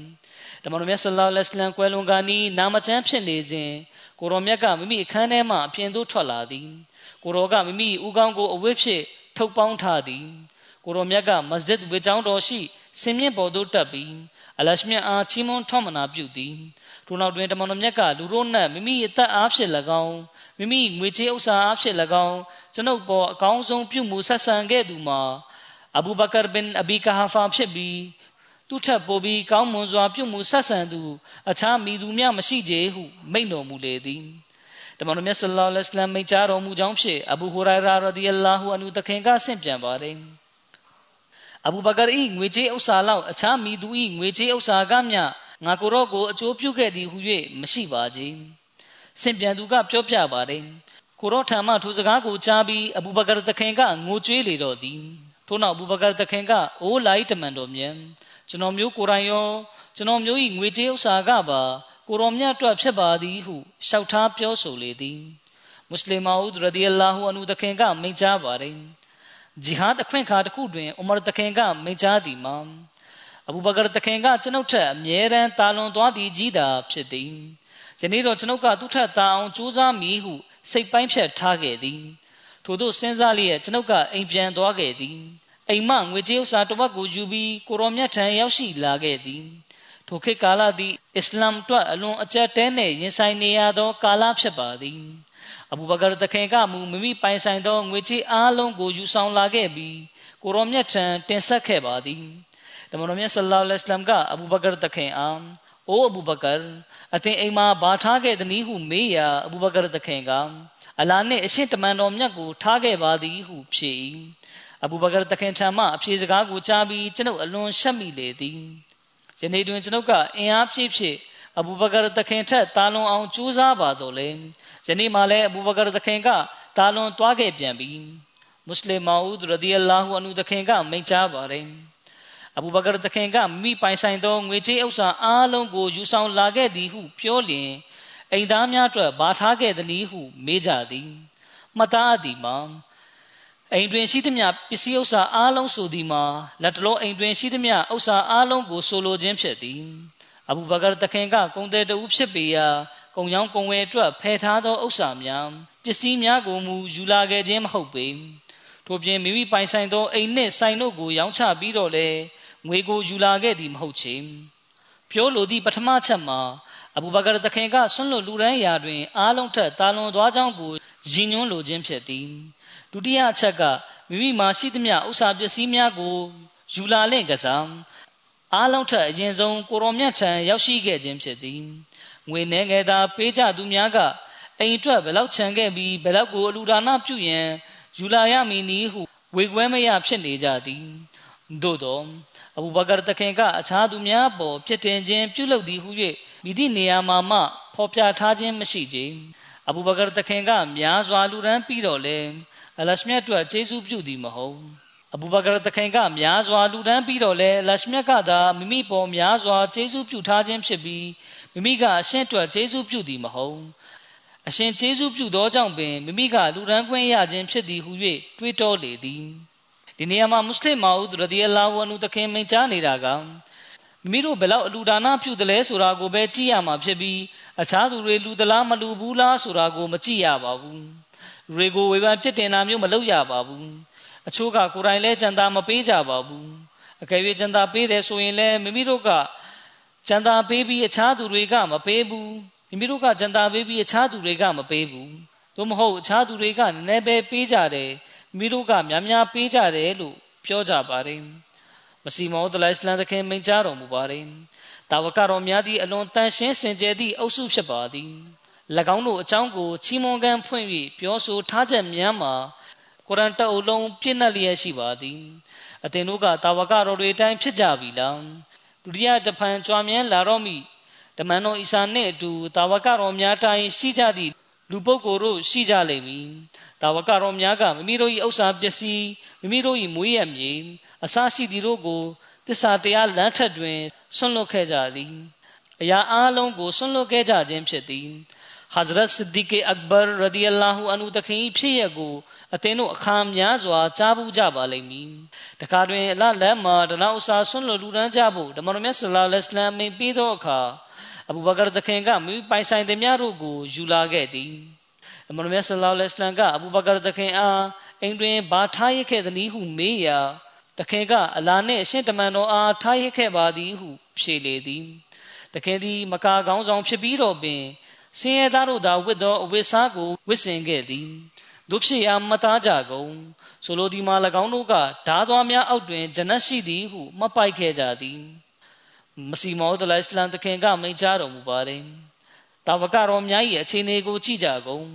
တမန်တော်မြတ်ဆလ္လာလဟ်အလัยဟိဝါစလမ်ကွယ်လွန်ကနီးနာမကျမ်းဖြစ်နေစဉ်ကိုရောမြတ်ကမိမိအခန်းထဲမှအပြင်သို့ထွက်လာသည် ကိုရောကမိမိဦးခေါင်းကိုအဝတ်ဖြင့်ထုတ်ပေါင်းထားသည်ကိုရောမြတ်ကမစဂျစ်ဝေကျောင်းတော်ရှိစင်မြင့်ပေါ်သို့တက်ပြီးအလရှမြတ်အားချီးမွမ်းထောက်မနာပြုသည်ထို့နောက်တွင်တမန်တော်မြတ်ကလူတို့နှင့်မိမိအသက်အားဖြင့်၎င်းမိမိငွေကြေးဥစ္စာအားဖြင့်၎င်းကျွန်ုပ်ပေါ်အကောင်းဆုံးပြုမှုဆက်ဆံခဲ့သူမှာအဘူဘကာဘင်အဘီကာဟာဖာဖြစ်ပြီးသူထပ်ပိုပြီးကောင်းမွန်စွာပြုမှုဆက်ဆံသူအခြားမိသူများမရှိကြဟုမိန့်တော်မူလေသည် တမန်တော်မြတ်ဆလ္လာလဟ်အလัยဟိဝါစလမ်မိန့်ကြားတော်မူကြောင်းဖြင့်အဘူဟူရိုင်ရာရဒီအလာဟူအန်ဟူတခင်ကဆင့်ပြန်ပါတယ်အဘူဘကာ၏ငွေကြေးဥစ္စာလောက်အခြားမိသူ၏ငွေကြေးဥစ္စာကမျှငါကိုတော့ကိုအကျိုးပြုခဲ့သည်ဟု၍မရှိပါကြဆင့်ပြန်သူကပြောပြပါတယ်ကိုရောထံမှထိုစကားကိုကြားပြီးအဘူဘကာတခင်ကငိုကြွေးလေတော့သည်ထို့နောက်အဘူဘကာတခင်ကအိုးလိုက်တမန်တော်မြတ်ကျွန်တော်မျိုးကိုယ်တိုင်ရောကျွန်တော်မျိုး၏ငွေကြေးဥစ္စာကပါ ကိုရောမြတ်အတွက်ဖြစ်ပါသည်ဟုလျှောက်ထားပြောဆိုလေသည်မွတ်စလင်မာဦးရဒီအလာဟူအန်ဟူတခင်ကမိန့်ကြားပါတယ်ဂျီဟာဒ်အခွင့်အခါတစ်ခုတွင်ဥမာတခင်ကမိန့်ကြားသည်မှာအဘူဘကာတခင်ကကျွန်ုပ်ထက်အမြဲတမ်းတာလွန်သွားသည်ကြီးတာဖြစ်သည်ယနေ့တော့ကျွန်ုပ်ကသူ့ထက်တာအောင်ကြိုးစားမည်ဟုစိတ်ပိုင်းဖြတ်ထားခဲ့သည်ထို့သောစဉ်းစားလျက်ကျွန်ုပ်ကအိမ်ပြန်သွားခဲ့သည်အိမ်မငွေကြေးဥစ္စာတစ်ဝက်ကိုယူပြီးကိုရောမြတ်ထံရောက်ရှိလာခဲ့သည် ထိုခေတ်ကာလသည်အစ္စလာမ်တွက်အလွန်အကျက်တဲနှင့်ရင်ဆိုင်နေရသောကာလဖြစ်ပါသည်အဘူဘကာတခင်ကမူမိမိပိုင်ဆိုင်သောငွေကြေးအားလုံးကိုယူဆောင်လာခဲ့ပြီးကိုရောမြတ်ထံတင်ဆက်ခဲ့ပါသည်တမန်တော်မြတ်ဆလ္လာလဟ်အလัยဟိဝါစလမ်ကအဘူဘကာတခင်အားအိုအဘူဘကာအသင်အိမ်မှာဘာထားခဲ့သနည်းဟုမေးရာအဘူဘကာတခင်ကအလာနှင့်အရှင်တမန်တော်မြတ်ကိုထားခဲ့ပါသည်ဟုဖြေ၏အဘူဘကာတခင်ထံမှအဖြေစကားကိုကြားပြီးကျွန်ုပ်အလွန်ရှက်မိလေသည် ယနေ့တွင်ကျွန်ုပ်ကအင်အားပြည့်ဖြည့်အဘူဘကာတခင်ထက်တာလွန်အောင်ကြိုးစားပါတော့လေယနေ့မှလည်းအဘူဘကာတခင်ကတာလွန်သွားခဲ့ပြန်ပြီမွတ်စလင်မာဦးရဒီအလာဟူအန်ဟူတခင်ကမိန့်ကြားပါတယ်အဘူဘကာတခင်ကမိပိုင်ဆိုင်သောငွေကြေးဥစ္စာအားလုံးကိုယူဆောင်လာခဲ့သည်ဟုပြောလျင်အိမ်သားများအတွက်ဘာထားခဲ့သနည်းဟုမေးကြသည်မှတ်သားသည်မှာ အိမ်တွင်ရှိသမျှပစ္စည်းဥစ္စာအားလုံးဆိုသည်မှာလက်တလုံးအိမ်တွင်ရှိသမျှဥစ္စာအားလုံးကိုဆိုလိုခြင်းဖြစ်သည်အဘူဘကာတခင်ကကုံတဲ့တူဖြစ်ပေရာကုံရောင်းကုံဝယ်အတွက်ဖယ်ထားသောဥစ္စာများပစ္စည်းများကိုမူယူလာခဲ့ခြင်းမဟုတ်ပေထို့ပြင်မိမိပိုင်ဆိုင်သောအိမ်နှင့်ဆိုင်တို့ကိုရောင်းချပြီးတော့လေငွေကိုယူလာခဲ့သည်မဟုတ်ချေပြောလိုသည့်ပထမချက်မှာအဘူဘကာတခင်ကဆွန့်လွတ်လူရန်ရာတွင်အားလုံးထက်တာလွန်သွားကြောင်းကိုရည်ညွှန်းလိုခြင်းဖြစ်သည် ဒုတိယအချက်ကမိမိမှာရှိသမျှဥစ္စာပစ္စည်းများကိုယူလာလင့်ကစားအားလုံးထက်အရင်ဆုံးကိုရောမြတ်ထံရောက်ရှိခဲ့ခြင်းဖြစ်သည်ငွေနှဲငယ်သာပေးကြသူများကအိမ်အတွက်ဘယ်လောက်ခြံခဲ့ပြီးဘယ်လောက်ကိုအလူဒါနပြုရန်ယူလာရမည်နည်းဟုဝေခွဲမရဖြစ်နေကြသည်သို့သောအဘူဘကာတခင်ကအခြားသူများပေါ်ပြစ်တင်ခြင်းပြုလုပ်သည်ဟု၍မိသည့်နေရာမှာမှဖော်ပြထားခြင်းမရှိကြအဘူဘကာတခင်ကများစွာလူရန်ပြီးတော့လေ အလရှမြတ်အတွက်ကျေးဇူးပြုသည်မဟုတ်အဘူဘကာတခင်ကများစွာလူဒန်းပြီးတော့လဲလရှမြတ်ကသာမိမိပေါ်များစွာကျေးဇူးပြုထားခြင်းဖြစ်ပြီးမိမိကအရှင်းအတွက်ကျေးဇူးပြုသည်မဟုတ်အရှင်ကျေးဇူးပြုသောကြောင့်ပင်မိမိကလူဒန်းခွင့်ရခြင်းဖြစ်သည်ဟု၍တွေးတောလေသည်ဒီနေရာမှာမွတ်စလင်မာဦးရဒီအလာဟူအနုတခင်မိန့်ကြားနေတာကမိမိတို့ဘယ်လောက်အလူဒါနပြုတယ်လဲဆိုတာကိုပဲကြည့်ရမှာဖြစ်ပြီးအခြားသူတွေလူသလားမလူဘူးလားဆိုတာကိုမကြည့်ရပါဘူး ရေကိုဝေဖန်ပြစ်တင်တာမျိုးမလုပ်ရပါဘူးအချို့ကကိုယ်တိုင်လဲကြံတာမပေးကြပါဘူးအကယ်၍ကြံတာပေးတယ်ဆိုရင်လဲမိမိတို့ကကြံတာပေးပြီးအခြားသူတွေကမပေးဘူးမိမိတို့ကကြံတာပေးပြီးအခြားသူတွေကမပေးဘူးသို့မဟုတ်အခြားသူတွေကနည်းနည်းပဲပေးကြတယ်မိမိတို့ကများများပေးကြတယ်လို့ပြောကြပါတယ်မစီမောဒလိုင်စလန်တခင်မိန့်ကြားတော်မူပါတယ်တာဝကတော်များသည့်အလွန်တန်ရှင်းစင်ကြယ်သည့်အုပ်စုဖြစ်ပါသည်၎ င်းတို့အကြောင်းကိုချီးမွမ်းကမ်းဖွင့်၍ပြောဆိုထားချက်များမှာကုရ်အန်တအုပ်လုံးပြည့်နှက်လျက်ရှိပါသည်အသင်တို့ကတာဝကတော်တွေအတိုင်းဖြစ်ကြပြီလားဒုတိယတဖန်ကြွားမြဲလာတော့မိတမန်တော်အီစာနှင့်အတူတာဝကတော်များတိုင်းရှိကြသည့်လူပုဂ္ဂိုလ်တို့ရှိကြလိမ့်မည်တာဝကတော်များကမိမိတို့၏ဥစ္စာပစ္စည်းမိမိတို့၏မွေးရမြေအစရှိသည်တို့ကိုတစ္ဆာတရားလမ်းထက်တွင်ဆွန့်လွတ်ခဲ့ကြသည်အရာအလုံးကိုဆွန့်လွတ်ခဲ့ကြခြင်းဖြစ်သည် Hazrat Siddiq Akbar radiyallahu anhu တခင်ဖြစ်ရကိုအသင်တို့အခါများစွာကြားဘူးကြပါလိမ့်မည်တခါတွင်အလလမ်းမှာဒနာဥစာဆွန့်လွတ်လူဒန်းကြဖို့ဓမ္မတော်မြတ်ဆလာလ္လမ်မင်းပြီးသောအခါအဘူဘကာတခင်ကမိပိုင်ဆိုင်သည်များတို့ကိုယူလာခဲ့သည်ဓမ္မတော်မြတ်ဆလာလ္လမ်ကအဘူဘကာတခင်အားအိမ်တွင်ဘာထားရခဲ့သည်ဟုမေးရာတခင်ကအလာနှင့်အရှင်တမန်တော်အားထားရခဲ့ပါသည်ဟုဖြေလေသည်တခင်သည်မကာကောင်းဆောင်ဖြစ်ပြီးတော့ပင် ဆင်းရဲသားတို့သာဝတ်သောအဝတ်စားကိုဝတ်ဆင်ခဲ့သည်တို့ဖြစ်ရာမသားကြကုန်ဆိုလိုဒီမှာ၎င်းတို့ကဓာသွားများအောက်တွင်ဂျနတ်ရှိသည်ဟုမပိုက်ခဲ့ကြသည်မစီမောဒလအစ္စလမ်တခင်ကမိန့်ကြားတော်မူပါတယ်တာဝကတော်များ၏အခြေအနေကိုကြည့်ကြကုန်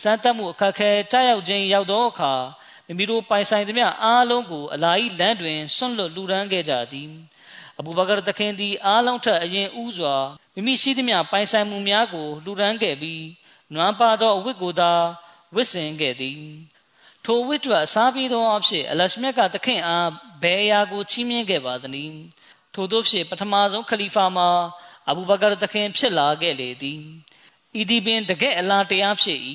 စမ်းသပ်မှုအခက်ခဲကြားရောက်ခြင်းရောက်သောအခါမိမိတို့ပိုင်ဆိုင်သမျှအားလုံးကိုအလာဤလမ်းတွင်ဆွန့်လွတ်လူရန်ခဲ့ကြသည်အဘူဘကာတခင်သည်အားလုံးထက်အရင်ဦးစွာမိမိရှိသမျှပိုင်ဆိုင်မှုများကိုလူရန်ခဲ့ပြီးနွမ်းပါသောအဝတ်ကိုသာဝစ်စင်ခဲ့သည်ထိုဝတ်ထွက်စားပြီးသောအဖြစ်အလရှမြတ်ကတခင်အားဘယ်အရာကိုချီးမြှင့်ခဲ့ပါသနည်းထို့သောဖြင့်ပထမဆုံးခလီဖာမှာအဘူဘကာတခင်ဖြစ်လာခဲ့လေသည်ဤဒီပင်တကယ်အလားတရားဖြစ်၏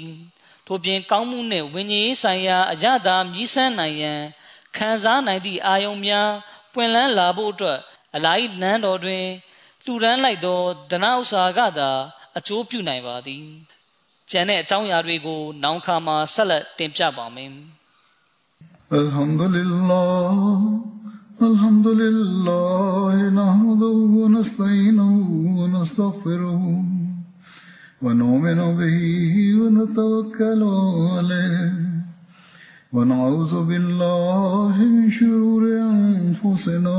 ထို့ပြင်ကောင်းမှုနှင့်ဝိညာဉ်ရေးဆိုင်ရာအရသာမြည်ဆန်းနိုင်ရန်ခံစားနိုင်သည့်အာယုံများပွင့်လန်းလာဖို့အတွက်အလိုက်လန်းတော်တွင် လှူဒန်းလိုက်သောဒနာဥစ္စာကသာအကျိုးပြုနိုင်ပါသည်ကျန်တဲ့အကြောင်းအရာတွေကိုနောင်ခါမှာဆက်လက်တင်ပြပါမယ် الحمد لله الحمد لله نحمده ونستعينه ونستغفره ونؤمن به ونتوكل عليه ونعوذ بالله من شرور أنفسنا